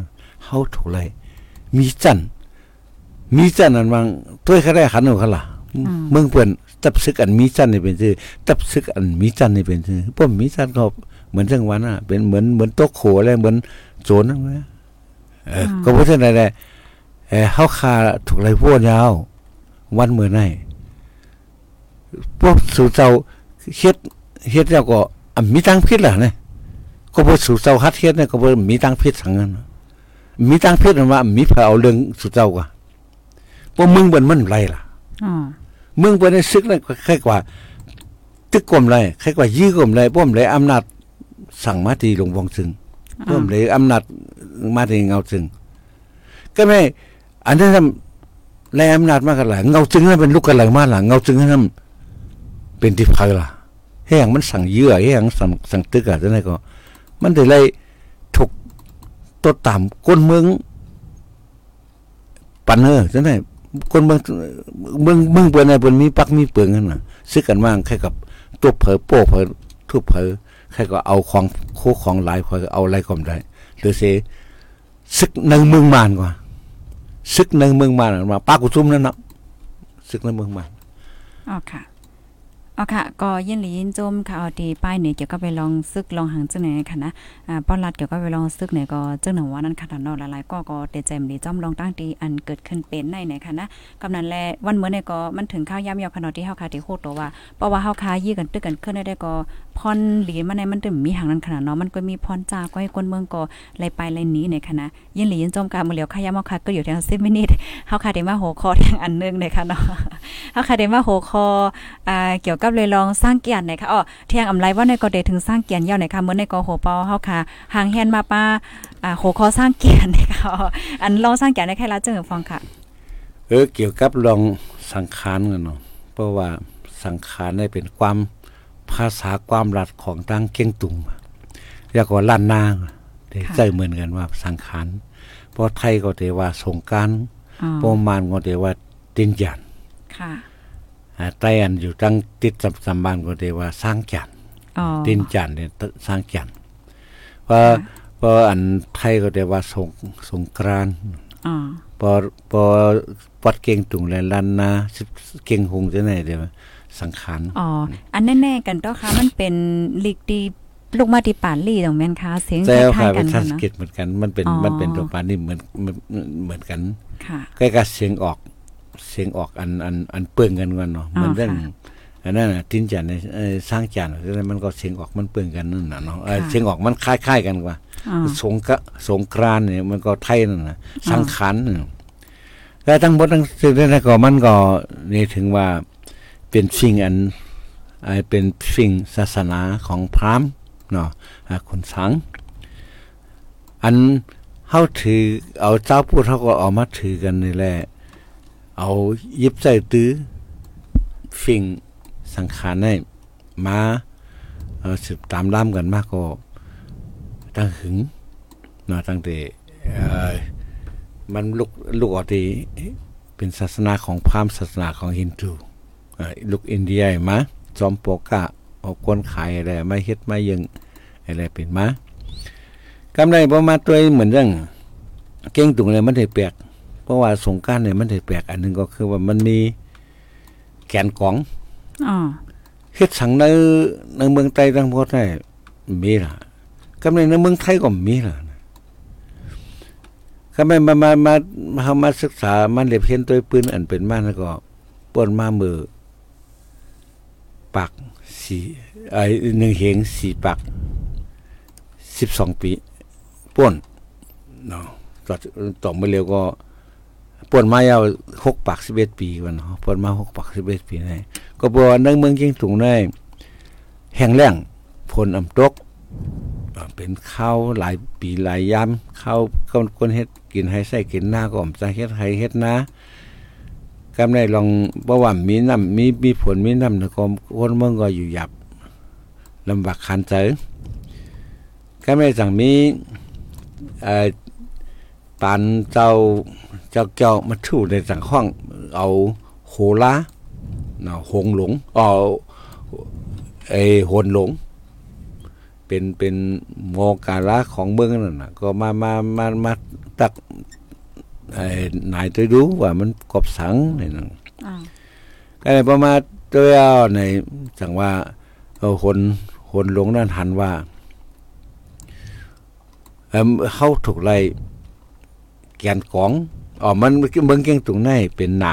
เขาถูกเลยมีจัน มีจันอันบางถ้วยเขาได้ขันเอาเขาล่ะเมืองเปิ้นตับซึกอันมีจันนี่เป็นชื่อตับซึกอันมีจันนี่เป็นชื่อป้อมมีจันก็เหมือนจังหวันน่ะ เป็นเหมือนเหมือนโตโขอะไรเหมือนโจรนั่นแหละเออก็เพราะฉะนั้นแหละเออเฮาคาถูกไรพวกยาว วันเมื่อไหนพวกสู่เจ้าเฮ็ดเฮ็ดแล้วก็อะมีตังพิษล่ะเนี่ยก็บ่สู่เจ้าฮัดเฮ็ดเนี่ยก็บ่มีตังพิษสังนั้นมีตังพิษมันว่ามีเผาเอาเรื่องสู่เจ้ากว่า บ่มึงเบิ่นมันไรล่ะอ๋อมึงเบิ่นได้ซึกเลยใครกว่า ตึกกลมไรใครกว่ายี่กลมไรป้อมไรอำนาจสั่งมาที่หลวงวงซึงเพิ่มเลยอำนาจมาถึงเงาจึงก็ไม่ อันนั้นทำแรงอำนาจมากกันหละเงาจึงนั้นเป็นลูกกันหลังมาหลังเงาจึงนั้นเป็นที่พักล่ะเฮ้ยงมันสั่งเยื่อเฮ้ยงสั่งสั่งตึกอะจังไดก็ มันได้เลยถูกตัวต่ำก้นเมืองปันเนอร์จังได คนเมืองเมืองเมืองเปิดในเปิ้นมีปักมีเปลืองนั่นน่ะซื้อกันว่างแค่กับตัวเผอโป้เผอทุบเผอแค่ก็เอาของโคของหลายคอยก็เอาอะไรก็ไม่ได้หรือเสซึกในเมืองมานกว่าซึกในเมืองมานมาปากุซุมนั่นนะซึกในเมืองมานอ๋อค่ะ อ๋อค่ะ ก็ยินหลียินจมค่ะเอาดีป้ายเนี่ยเกี่ยวก็ไปลองซึกลองหังจังไหนค่ะนะ อ่าป้อนรัดเกี่ยวก็ไปลองซึกเนี่ยก็จังหนังว่านั้นค่ะเนาะหลายๆก็ก็เตใจมดีจ้อมลองตั้งตีอันเกิดขึ้นเป็นในไหนค่ะนะกำนันแลวันเมื่อเนี่ยก็มันถึงข้าวย่ำยาวขนาดที่เฮาค่าที่โคตรตัวว่าเพราะว่าเฮาคายี่กันตึกกันขึ้นได้ก็ พรหลีมาในมันตึมมีหางนั้นขนาดเนาะมันก็มีพรจาก็ให้คนเมืองก็ไลไปไลนี้ในคณะยินหลียินจมกามือเหลียวขายามอค่ะก็อยู่ทาง10มินิเฮาค่ะได้มาหัวข้อทางอันนึงในค่ะเนาะเฮาค่ะได้มาหัวข้ออ่าเกี่ยวกับเลยลองสร้างเกียรติในค่ะอ๋อเที่ยงอำไลว่าในก็ได้ถึงสร้างเกียรติยาวในค่ะเมื้อในก็โหเปาเฮาค่ะหางแฮนมาป้าอ่าหัวข้อสร้างเกียรติในค่ะอันลองสร้างเกียรติในใครละเจึงฟังค่ะเออเกี่ยวกับลองสังขารกันเนาะเพราะว่าสังขารได้เป็นความ ภาษาความรัดของทางเก่งตุงเรียกว่าล้านนาได้ค่ะใจเหมือนกันว่าสังขารเพราะไทยก็เรียกว่าสงกรารอ๋อโปรมานก็เรียกว่าตินยันค่ะอ่าไต้อันอยู่ตั้งติดสัมสัมบันก็เรียกว่าสร้างจันทร์อ๋อตินจันทร์เนี่ยสร้างจันทร์เพราะเพราะอันไทยก็เรียกว่าสงสงกรานต์อ๋อพอพอวัดเก่งตุงและลันนาสิบเก่งหงจะไหนเดี๋ยว สังขารอ๋ออันแน่ๆกันเจ้าค่ะมันเป็นลีกดีลูกมาติปานลี่ตรงแม่นค่ะเสียงคแต่ล้าค่ะยๆกัเป็นนค่ะทัศเนาะกิจเหมือนกันมันเป็นอ๋อมันเป็นตัวปานนี่เหมือนเหมือนเหมือนกันค่ะใกล้กับเสียงออกเสียงออกอันอันอันเปื้องกันกันเนาะอ๋อเหมือนเรื่องค่ะอันนั้นน่ะตินจันในเอ่อสร้างจันทร์แล้วมันก็เสียงออกมันเปื้องกันนั่นน่ะเนาะเอ่อค่ะเสียงออกมันคล้ายๆกันกว่าอ๋อสงกะสงกรานต์เนี่ยมันก็ไทยนั่นน่ะสังขารน่ะแต่ทั้งหมดทั้งสิ้นนั้นก็มันก็นี่ถึงว่า เป็นสิ่งอันไอเป็นสิ่งศาสนาของพราหมณ์เนาะคนสัง อันเฮาถือเอาเจ้าพูดเฮาก็เอามาถือกันนี่แหละ เอายิบใจตื้อสิ่งสังขารให้มาเอ่อสืบตามล่ามกันมากก็ตั้งหึงเนาะตั้งแต่เออมันลุกลุกออกทีเป็นศาสนาของพราหมณ์ศาสนาของฮินดู ลุกอินเดียมาจอมโปกะเอาคนขายอะไรมาเฮ็ดมายังอะไรเป็นมากำไรบ่มาตัวเหมือนเรื่องเก่งตุงเลยมันได้แปลกเพราะว่าสงกรารเนี่ยมันได้แปลกอันหนึงก็คือว่ามันมีแกนกองอ๋อเฮ็ดสังในในเมืองไทยทั้งหมดได้มีล่ะก็ในในเมืองไทยก็มีล่ะก็ไม่มามามามามาศึกษามันเรียบเห็นตัวปืนอันเป็นมาแล้วก็ป่นมามือ ปักสีไอหนึ่งเหงสี่ปักสิบสองปีป่นเนาะต่อต่อมาเร็วก็ป่นมายาวหกปักสิบเอ็ดปีวันเนาะป่นมาหกปักสิบเอ็ดปีได้ก็บอกว่าในเมืองเชียงตุงได้แห้งแล้งฝนอ่ำตกเป็นข้าวหลายปีหลายยามข้าวคนคนเฮ็ดกินให้ใส่กินหน้าก็อมจะเฮ็ดให้เฮ็ดนะ กำได้ลองบ่ว่ามีน้ำมีมีฝนมีน้ำแล้วก็คนเมืองก็อยู่หยับลำบากขันใจกำได้สั่งมีเอ่อปานเจ้าเจ้าเจ้ามาถูในสังห้อง เอาโหลาเนาะหงหลงอ๋อไอโหนหลงเป็นเป็นโมกาละของเมืองนั่นน่ะ ก็มามามามาตัก นายตัวดูว่ามันกบสังนี่นั่นอ๋อก็เลยประมาณตัวเอาในจังว่าเออหนหนหลงนั่นหันว่าเออเขาถูกไล่แกนกองอ๋อมันเมืองเก่งตรงไหนเป็นน้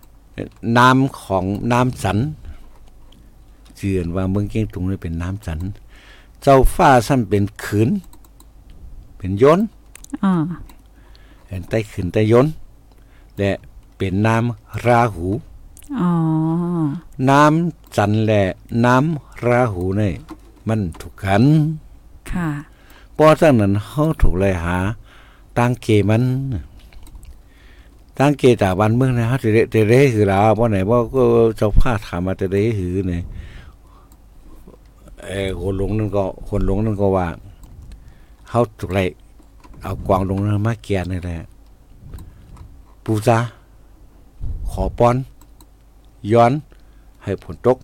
ำน้ำของน้ำสันเชื่อนว่าเมืองเก่งตุงนี่เป็นน้ำสัน เจ้าฟ้าสั้นเป็นขืน เป็นยนต์ อ๋อเห็นใต้ขืนใต้ยนต์และเป็นน้ำราหูอ๋อน้ำจันและน้ำราหูนี่มันถูกกัน ค่ะเพราะฉะนั้นเขาถูกเลยหาตั้งเกมันตั้งเกตาวันเมืองนะฮะเตเรเตเรคือเราเพราะไหนว่าก็เจ้าผ้าถามมาเตเรหือเนี่ยเออคนหลงนั่นก็คนหลงนั่นก็ว่าเขาถูกไร เอากวางลงนั้นมาแกนนี่แหละปูซาขอป้อน ย้อน ให้ผลตก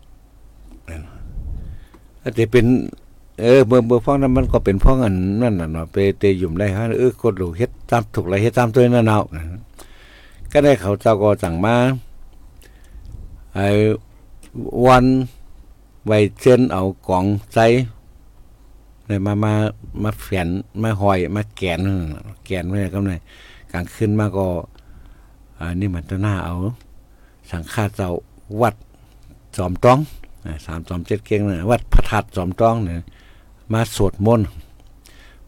แต่เป็น เออเมื่อเมื่อฟ้องนั้นมันก็เป็นฟ้องอันนั่นน่ะเนาะไปเตยยุ่มได้ฮะเออกดหลูเฮ็ดตามถูกไรเฮ็ดตามตัวนั่นเอาก็ได้เขาเจ้าก็สั่งมาไอ้วันไว้เชิญเอากองใจ เลยมามามาแฝนมาหอยมาแกนนั่นน่ะแกนไว้ก็ไดกลางคืนมาก็อันนี้มันตะหน้าเอา สังฆาเจ้าวัดจอมต้องสามจอมเจ็ดเก่งนะวัดพระธาตุจอมต้องเนี่ยมาสวดมนต์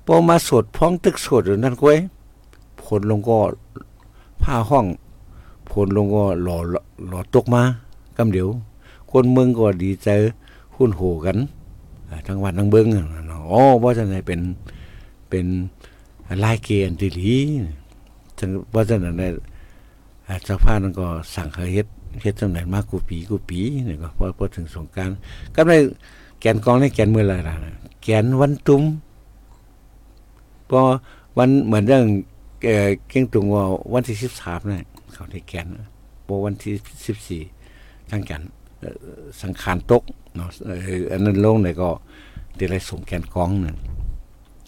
พอมาสวดพ้องตึกสวดอยู่นั่นก้วยผลลงก็ผ้าห้องผลลงก็หล่อหล่อตกมากำเดี๋ยว คนเมืองก็ดีใจหุ่นโหกันทั้งวันทั้งเบิ้ง อ๋อว่าจะไหนเป็นเป็นลายเกณฑ์ดีลีจังว่าจะไหนเจ้าพานั้นก็สั่งเขาเฮ็ดเฮ็ดจังไหนมากกูปีกูปีนี่ก็พอพอถึงสงการก็ได้แกนกองในแกนเมื่อไรล่ะแกนวันตุ้มพอวันเหมือนเรื่องเก่งตุงว่าวันที่สิบสามเนี่ยเขาได้แกนพอวันที่สิบสี่ทั้งแกนสังขารตกเนาะอันนั้นลงไหนก็เดี๋ยว ไรส่งแกนกองนั่น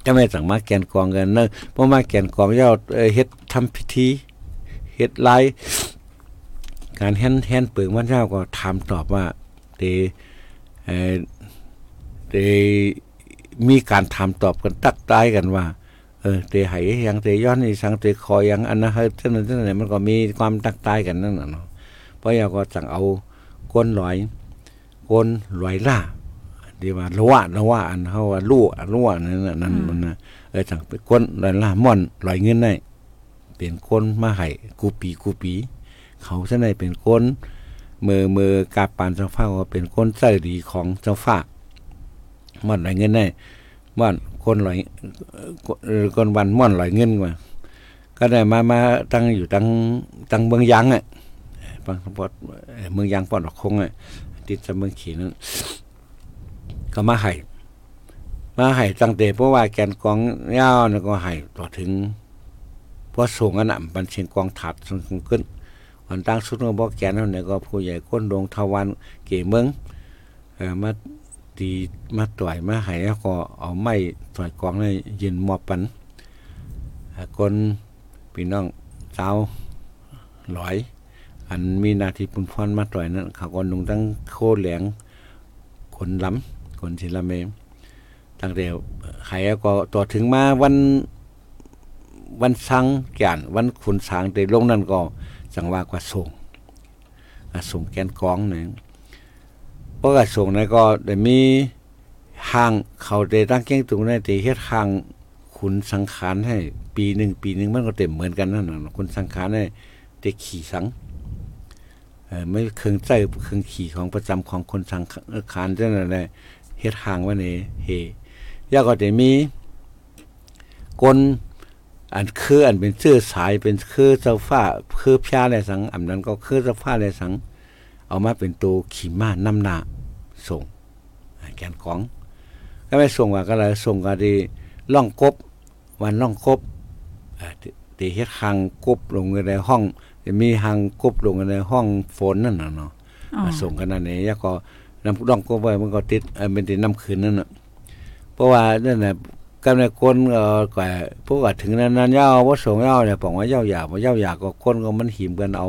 ก็ไม่สั่งมาแกนกองกันเนอะเพราะมาแกนกองย่าเฮ็ดทำพิธีเฮ็ดไลการแฮนแฮนเปิงวันเจ้าก็ถามตอบว่าเดเอเดมีการถามตอบกันตักตายกันว่า เออเตไหยังเตย้อนนี่สังเตคอยังอันนะเฮ้ยท่านั้นท่านนั้นมันก็มีความตักตายกันนั่นน่ะเนาะเพราะอยาก็สั่งเอาก้นลอยก้นลอยล่า ดีว่าละวะละวะอันเขาว่าลู่ลู่นั่นนั่นมันนะเออสั่งไปก้นลอยล่าม่อนลอยเงินได้เป็นก้นมาให้กูปีกูปี เขาเส้นในเป็นก้นมือมือกาปานเจ้าฟ้าว่าเป็นก้นเสื้อดีของเจ้าฟ้าม่อนลอยเงินได้ม่อนคนลอยคนวันม่อนลอยเงินมาก็ได้มามาตั้งอยู่ตั้งตั้งเมืองยังอะบางปอดเมืองยางปอดออกคงอะติดจะเมืองขีนั้น ก็มาให้มาให้ตั้งแต่เพราะว่าแกนกองยาวนี่ก็ให้ต่อถึงพราะส่งอันนั้นบันเชียงกองถัดส่งขึ้นวันตั้งสุดก็บอกแกนนั่นก็ผู้ใหญ่ก้นดงทวันเก๋เมืองเออมาตีมาต่อยมาให้แล้วก็เอาไม้ต่อยกองเลยยืนมอบปันคนพี่น้องเจ้าลอย อันมีนาทีปุ่นพรมาต่อยนั้นเขาก็นุงตั้งโคแหลงคนล้ำ คนศิลเมตั้งแต่ใครก็ต่อถึงมาวันวันสังแก่นวันขุนสางแต่ลงนั่นก็จังว่ากว่าส่งส่งแกนกองหนึ่งเพราะว่าส่งนั้นก็ได้มีห่างเขาได้ตั้งเก้งตรงนั้นแต่เฮ็ดห่างขุนสังขารให้ปีหนึ่งปีหนึ่งมันก็เต็มเหมือนกันนั่นน่ะคุณสังขารให้ได้ขี่สังไม่เครื่องใจเครื่องขี่ของประจำของคนสังขารเจ้านั่นแหละ ฮ็ดห่างไว้ในเฮยาก็จะมีกลอันคืออันเป็นเสื้อสายเป็นคือเจ้าฟ้าคือพญาอะไรสังอันนั้นก็คือเจ้าฟ้าอะไรสัง เอามาเป็นตัวขี่ม้านำหน้าส่งแกนของ ก็ไม่ส่งว่าก็เลยส่งก็ดีล่องกบ วันล่องกบตีเฮ็ดหางกบลงในห้อง จะมีหางกบลงในห้องฝนนั่นน่ะเนาะมาส่งกันนั่นเองแล้วก็ นำล่องกบไว้มันก็ติดเป็นติดน้ำคืนนั่นน่ะเพราะว่านั่นน่ะกำในคนเอ่อกว่าพวกถึงนั้นนั้นยาวว่าส่งยาวเนี่ยบอกว่ายาวหยาบว่ายาวหยาบก็คนก็มันหิมกันเอา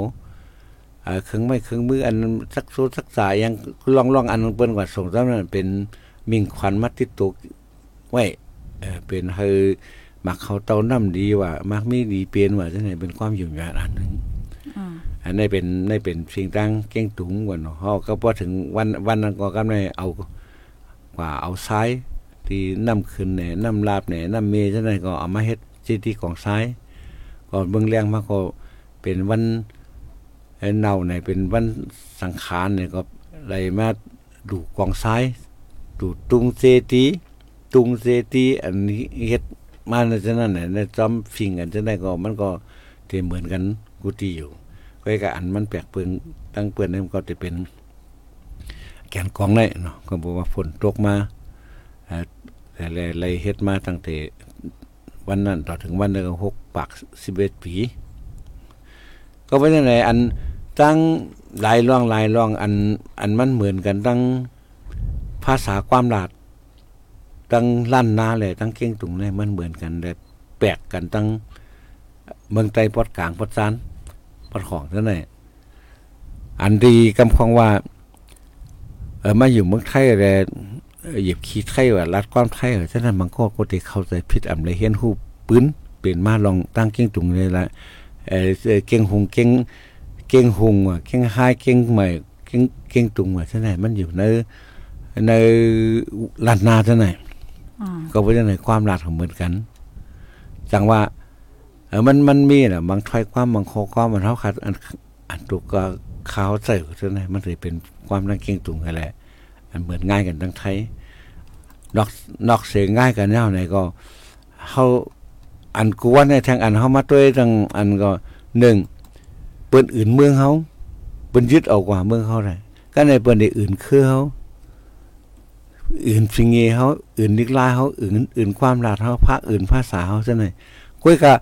อ่าเครื่องไม่เครื่องมืออันสักสูสักสายยังล่องล่องอันเปิ้นกว่าส่งซ้ำนั้นเป็นมิ่งขวัญมัดติดตัวไว้เออเป็นเฮอมักเขาเตาน้ำดีว่ามักมีดีเปลี่ยนว่าจังไดเป็นความอยู่ยานอันหนึ่ง อันนี้เป็นนี่เป็นสิ่งตั้งเก้งถุงกว่าเนาะเฮาก็พอถึงวันวันนั้นก็กำลังเอากว่าเอาซ้ายที่น้ำขึ้นแหน่น้ำลาบแหน่น้ำเมจังไดก็เอามาเฮ็ดที่ที่ของซ้ายก่อนเบิ่งแรงมาก็เป็นวันเน่าเนี่ยเป็นวันสังขารเนี่ยก็เลยมาดูกองซ้ายดูตุงเซตีตุงเซตีอันนี้เฮ็ดมาในจังนั้นเนี่ยในจอมฟิงกันจังไดก็มันก็เทเหมือนกันกุฏิอยู่ ก็กับอันมันแปลกเปิงตั้งเปื้อนนี่มันก็จะเป็น แกนกองได้เนาะก็บอกว่าฝนตกมาแต่เลยเฮ็ดมาตั้งแต่วันนั้นต่อถึงวันเดือนหกปากสิบเอ็ดปี ก็เป็นยังไงอันตั้งหลายร่องหลายร่องอันอันมันเหมือนกันตั้งภาษาความหลาดตั้งลั่นนาเลยตั้งเก่งตุงเลยมันเหมือนกันแต่แปลกกันตั้งเมืองไตปอดกลางปอดซาน ปอดของนั่นแหละอันดีกำคองว่า เออมาอยู่เมืองไทยแต่เหยียบขี้ไทยว่ารัดความไทยฉะนั้นมันก็ก็ได้เข้าใจผิดอำเลยเห็นหูปืนเป็นมาลองตั้งเก่งตุงเลยละเออเก่งหงเก่งเก่งหงอะเก่งหายเก่งใหม่เก่งก่งเก่งตุงว่าซั่นไหนมันอยู่ในในลาดนาซั่นไหนอ๋อก็บ่จังได๋ความลาดของเหมือนกันจังว่าเออ มันมันมีน่ะบางถ้อยความบางข้อความมันเฮาคัดอันอันตุกก็ขาวใส่ซั่นไหนมันเลยเป็นความนั่งเก่งตุงนั่นแหละอันเหมือนง่ายกันทั้งไทยนอกนอกเสียง่ายกันแนวไหนก็เฮาอันกวนในทางอันเฮามาด้วยทางอันก็หนึ่งเปิ้นอื่นเมืองเฮาเปิ้นยึดเอากว่าเมืองเฮาได้ก็ในเปิ้นได้อื่นคือเฮาอื่นสิงเงเฮาอื่นนิกลายเฮาอื่นอื่นความลาดเฮาภาคอื่นภาษาเฮาซั่นน่ะก้ยก็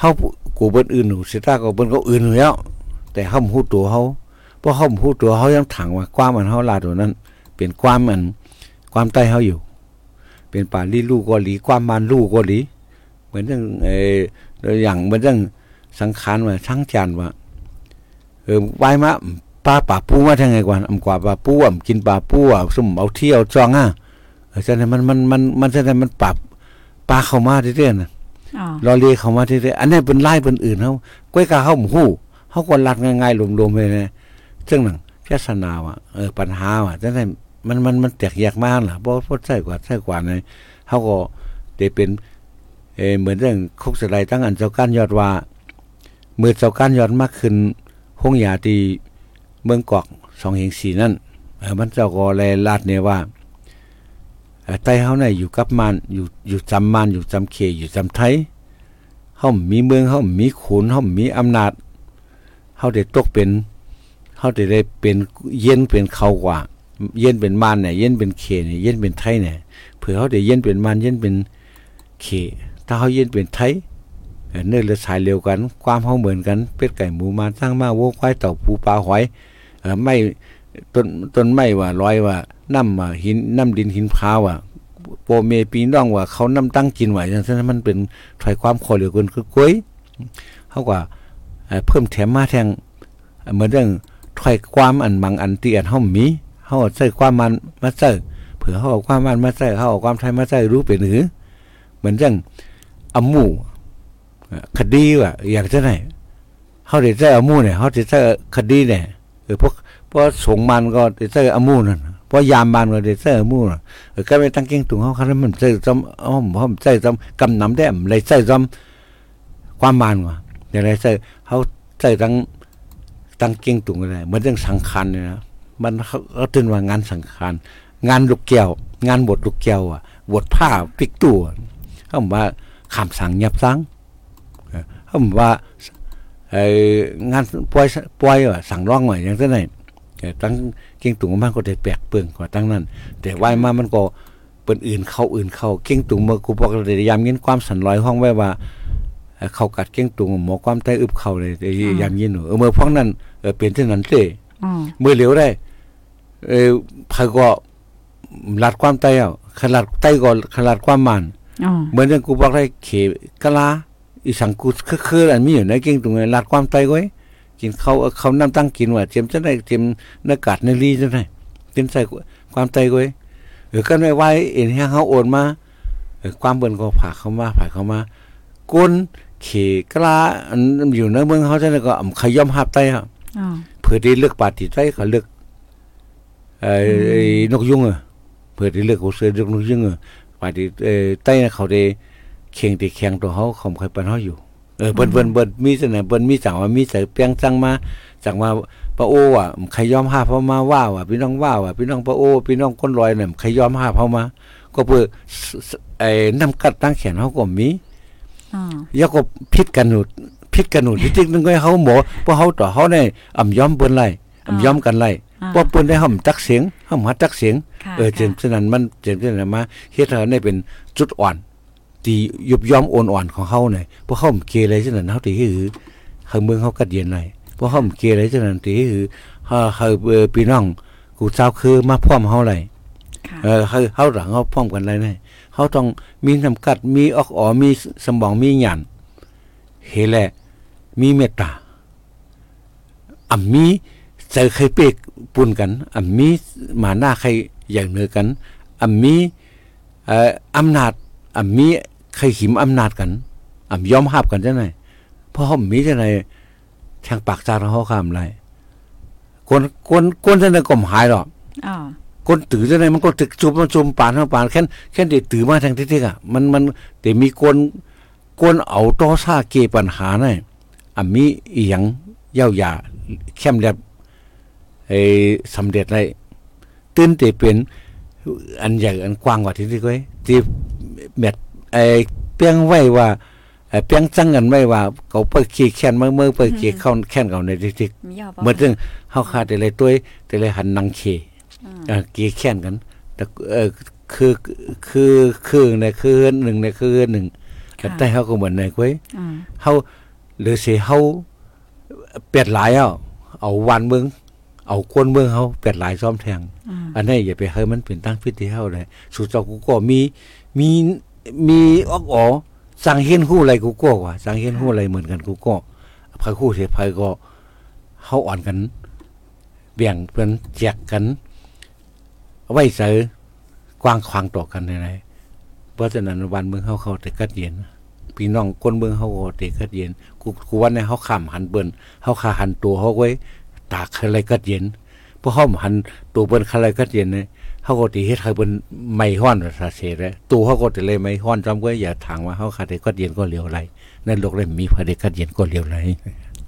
เฮากูเปิ้นอื่นหนูสิตาก็เปิ้นก็อื่นอยู่แล้วแต่เฮาบ่ฮู้ตัวเฮาเพราะเฮาบ่ฮู้ตัวเฮายังถังว่าความมันเฮาลาดตัวนั้น เป็นความมันความใต้เฮาอยู่ เป็นป่าลีลูกก็หลีความมันลูกก็หลีเหมือนเรื่องเอออย่างเหมือนเรื่องสังขารว่าทั้งจานว่าเออไว้มาปลาป่าปูมาทางไงกว่าอำกว่าปลาปูอะกินปลาปูอะสุ่มเอาเที่ยวจองอะเออฉะนั้นมันมันมันมันฉะนั้นมันปรับปลาเข้ามาเรื่อยๆน่ะ รอเลียเขามาเรื่อยๆอันนี้เป็นไล่เป็นอื่นเฮาก้อยกาเฮาหมู่ฮู้เฮาก็ลัดง่ายๆรวมๆไปเลยซึ่งหนั่นแค่สนาว่ะเออปัญหาว่ะฉะนั้นมันมันมันแตกแยกมากล่ะบ่บ่ใช่กว่าใช่กว่าในเฮาก็ได้เป็นเออเหมือนเรื่องคุกสไลตั้งอันเจ้าก้านยอดว่าเมื่อเจ้าก้านยอดมากขึ้นห้องยาตีเมืองกอกสองเฮงสีนั่นเออมันเจ้าก็แลลาดเนี่ยว่า ไต้เฮาเนี่ยอยู่กับมานอยู่อยู่จำมานอยู่จำเคอยู่จำไทยเฮามีเมืองเฮามีขุนเฮามีอำนาจเฮาได้ตกเป็นเฮาได้ได้เป็นเย็นเป็นเขากว่า เย็นเป็นมานเนี่ยเย็นเป็นเคเนี่ยเย็นเป็นไทยเนี่ยเผื่อเฮาได้เย็นเป็นมานเย็นเป็นเค ถ้าเขาเย็นเป็นไทยเอ่อเนื้อเลือดสายเร็วกัน ความเขาเหมือนกัน เป็ดไก่หมูมาสร้างมาวัวควายเต่าปูปลาหอยไม่ต้นต้นไม้ว่าลอยว่า น้ำหินน้ำดินหินพาวว่าโปเมปีน้องว่าเขาน้ำตั้งกินไหว้จังนั้นมันเป็นถอยความคอเหลือเกินคือกล้วยเขาว่าเอ่อเพิ่มแถมมาแทงเหมือนเรื่องถอยความอันบางอันที่อันเฮามีเฮาใส่ความมันมาใส่เผื่อเฮาเอาความมันมาใส่เฮาเอาความไทยมาใส่รู้เป็นหือเหมือนเรื่องอำมู่คดีว่าอย่างเช่นไหนเขาได้ใช้อำมูเนี่ยเขาได้ใช้คดีเนี่ยเออพวกพวกสงมันก็ได้ใช้อำมูนั่น พวกยามมันก็ได้ใช้อำมูน่ะเออก็ไม่ตั้งเก่งตุงเขาเขามันใช้จำอ้อมเขาใช้จำกำนำได้เลยใช้จำความมันว่าอย่างไรใช้เขาใช้ตั้งตั้งเก่งตุงอะไรเหมือนเรื่องสังขารเนี่ยนะมันเขาเขาตื่นว่างานสังขารงานลูกแก้วงานบทลูกแก้วอะบทผ้าปิกตัวเขาบอกว่าคำสั่งยับยั้งเขาบอกว่าเอองานปล่อยปล่อยว่าสั่งร้องหน่อยอย่างเช่นไหน เอ่อตั้งเก่งตุงมันก็ได้แปลกเปลืองกว่าตั้งนั้น แต่ว่ายมามันก็เปิ้นอื่นเข้าอื่นเข้าเก่งตุงเมื่อกูบอกเลยยามยินความสันลอยห้องไว้ว่าเอ่อเขากัดเก่งตุงหมอความใต้อึบเข้าเลยแต่ยามยินหนูเออเมื่อพ้องนั้นเออเป็นเช่นนั้นเต้อ๋อเมื่อเหลียวได้ เออพาก็ลัดความใต้เอาขลัดใต้ก็ขลัดความมันอ๋อเหมือนอย่างกูบอกได้เขกะลาอีสังกูคือๆอันมีอยู่ในเก่งตรงไหนลาดความไตไว้ กินเขาเอาเขาน้ำตั้งกินว่าเจียมจะได้เจียมนากาศในรีจะได้กินใส่ความไตไว้เออก็ไม่ไหวเอ็นให้เขาโอนมาเออความเบิ่นก็ผากเข้ามาผากเข้ามาก้นเขกะลาอันอยู่ในเมืองเขาจะได้ก็อำขย่อมหับไตครับอ๋อเพื่อที่เลือกปาฏิไตเขาเลือกเอ่อไอ้นกยุงอะเพื่อที่เลือกเขาเสือเลือกนกยุงอะปาฏิเอ่อไต้น่ะเขาได้เข่งที่แข่งตัวเขาเขาเคยปันเขาอยู่ เออเบิ่นเบิ่นเบิ่นมีเสนอเบิ่นมีจังว่ามีใส่เปียงจังมาจังว่าปะโออะใครยอมหาเพามาว่าว่ะพี่น้องว่าว่ะพี่น้องปะโอพี่น้องก้นลอยเนี่ยใครยอมหาเพามา ก็เพื่อสสไอ้น้ำกัดตั้งแขนเขาก็มีอ๋อยาก็พิษกันหนุดพิษกันหนุดที่จริงนึงก็ให้เขาหมอเพราะเขาต่อเขาในอ่ำย้อมเปิ้นไล่อ่ำย้อมกันไล่อ่าเพราะเปิ้นได้ห้อมตักเสียงห้อมหัดตักเสียงค่ะเออเจนฉะนั้นมันเจนฉะนั้นมาเฮ็ดให้เขาได้เป็นจุดอ่อน ที่ยุบย้อมโอนอ่อนของเขาเนี่ยเพราะเขาเกเรฉะนั้นเขาตีหือเขาเมืองเขากัดเย็นไล่เพราะเขาเกเรฉะนั้นตีหือเขาเขาเอ่อพี่น้องกูเจ้าคือมาพร้อมเขาไล่ค่ะเออเขาเขาหลังเขาพร้อมกันเลยนะเขาต้องมีน้ำกัดมีออกอ๋อมีสมองมีหยันเฮแหละมีเมตตาอ่ำมีใจใครเปกปุ่นกันอ่ำมีหมาหน้าใครอย่างเหนือกันอ่ำมีเอ่ออำนาจอ่ำมี ใครหิมอำนาจกันอ่ำยอมหับกันจังไหนเพราะเขามีจังไหนทางปากจาของเขาคำไรกวนกวนกวนจังได๋ก็หายหรอกอ๋อคนตื่นจังได๋มันก็ตึกจุบมันจุมปานทั้งปานแค่นแค่นได้ตื่นมาทางทิศๆอะมันมันแต่มีคนคนเอาต่อซาเกปัญหาน่ะอะมีอีหยังยาวหยาเข้มแลบไอ้สำเร็จได้ตื่นเตเป็นอันใหญ่อันกว้างกว่าที่นี่ก้อยที่เม็ด ไอ้เปียงไว้ว่าไอ้เปียงจังกันไว้ว่าเขาเปิดขี้แค้นเมื่อเมื่อเปิดขี้เข้าแค้นเขาในทิศมียาวเมื่อถึงเฮาคาแต่เลยตัวแต่เลยหันนังเคเออกี่แค้นกันแต่เออคือคือคือในคือหนึ่งในคือหนึ่งแต่เฮาก็เหมือนในก้อยอืมเฮาหรือสิเฮาเปลียดหลายอะเอาวันเมืองเอาคนเมืองเฮาเปลียดหลายซ้อมแทงอืมอันนี้อย่าไปให้มันเป็นตั้งพิธีเฮาเลยสุดเจ้ากูก็มีมี มีออกอ๋อสั่งเห็นฮู้อะไรกูก็ว่าสั่งเห็นฮู้อะไรเหมือนกันกูก็พายคู่เสียภัยก็เฮาอ่อนกันแบ่งเป็นแจกกันไว้ใส่กว้างขวางต่อกันในๆเพราะฉะนั้นวันเมืองเฮาเข้าแต่กัดเย็นพี่น้องคนเมืองเฮาก็แต่กัดเย็นกูกูว่าในเฮาข้ามหันเปิ้นเฮาคาหันตัวเฮาไว้ตากอะไรกัดเย็นพวกเขาหันตัวเปิ้นคาไรก็เย็นเนี่ย เขาก็ตีเฮ็ดให้เปิ้นไม่ฮ้อนซาเสเลยตัวเขาก็จะเลยไม่ฮ้อนจำก็อย่าถางว่าเขาคาได้ก็เย็นก็เหลียวไหลในโลกเลยมีพระเดก็เย็นก็เหลียวไหล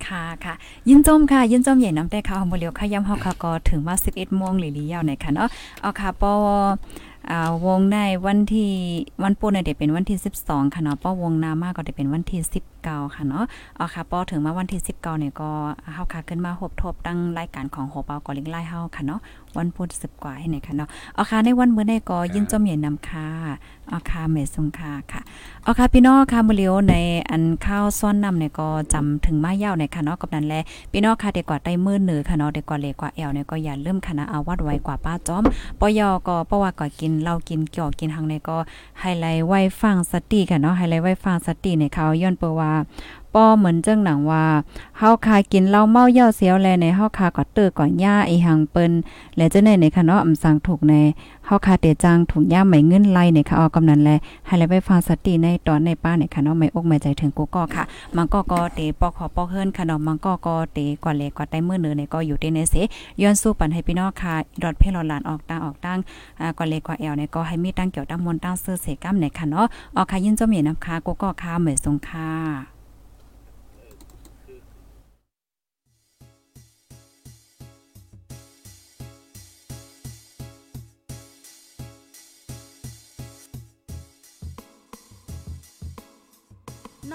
ค่ะค่ะ ยินจมค่ะ ยินจมใหญ่น้ำแต่ค่ะฮอมบ่เลียวค่ะย่ำเฮาค่ะก็ถึงว่า11โมงหรือลีๆยาวหนค่ะเนาะเอาค่ะปออ่าวงในวันที่วันปุ้นเนี่ยเดี๋ยวเป็นวันที่ 12 ค่ะเนาะป้อวงนามาก็ได้เป็นวันที่ 19ค่ะเนาะเอาค่ะป้อถึงมาวันที่19เนี่ยก็เฮาค่ะขึ้นมาหบทบตั้งรายการของโหเปาก็ลิงไล่เฮาค่ะเนาะวันพุธ10กว่าให้ไหนค่ะเนาะเอาค่ะในวันมื้อนี้ก็ยินจมใหญ่นำค่ะเอาค่ะเมสงค่ะค่ะเอาค่ะพี่น้องค่ะมื้อเลียวในอันข้าวซ้อนนำเนี่ยก็จำถึงมายาวในค่ะเนาะกับนั้นแลพี่น้องค่ะเด็กกว่าใต้มือเหนือค่ะเนาะเด็กกว่าเล็กกว่าแอวเนี่ยก็อย่าลืมคณะเอาวัดไว้กว่าป้าจ้อมปยก็เพราะว่าก็กินเหล้ากินเกี่ยวกินหังในก็ไฮไลท์ไว้ฟังสติค่ะเนาะไฮไลท์ไว้ฟังสติในเขาย้อนเปอว่าป้อเหมือนเจ้งหนังว่าเฮาคากินเหล้าเมาเย่าเสียวแลในเฮาคาก็เตอร์ก่อนย่าไอหังเปิ้นและเจะในในคณะเนาะอำสังถูกใน เฮาคาเตจังถูกย่าไหมเงินไล่ในค่ะเอกำนันแลให้เลยไปฟังสติในตอนในป้าในค่ะเนาะไม่อกไม่ใจถึงกูก็ค่ะ มันก็ก็เตปอกขอปอกเฮิรนค่ะเนาะมันก็ก็เตกว่าเล็กกว่าใต้มือเนือในก็อยู่ที่ในเสย้อนสู้ปันให้พี่น้องค่ะดอดเพลอหลานออกตั้งออกตั้งอ่ากว่าเล็กกว่าแอวในก็ให้มีตั้งเกี่ยวตั้งมนตั้งเสื้อเสกัมในค่ะเนาะออกค่ะยินจมเห็นน้ำค่ะกูก็ค่ะเหมือนสงค่ะ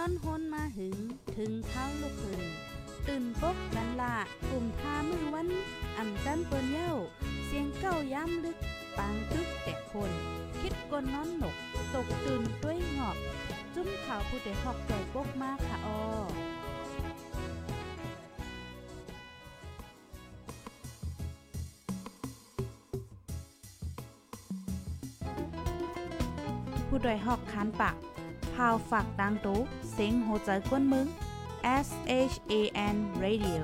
อนฮนมาหึง ถึงเท้าลูกหึงตื่นปกกันละกลุ่มท่ามือวันอ่ำจันเปิ้นเย้า เสียงเก้าย้ำลึก ปางตึกแต่คน คิดกนนอนหนก ตกตื่นด้วยหงอบ จุ้มข่าวผู้ใดหอกใจปกมากค่ะออผู้ดยหอกคานปาก พาวฝากดังตู้เสียงโหใจกวนมึง S H A N Radio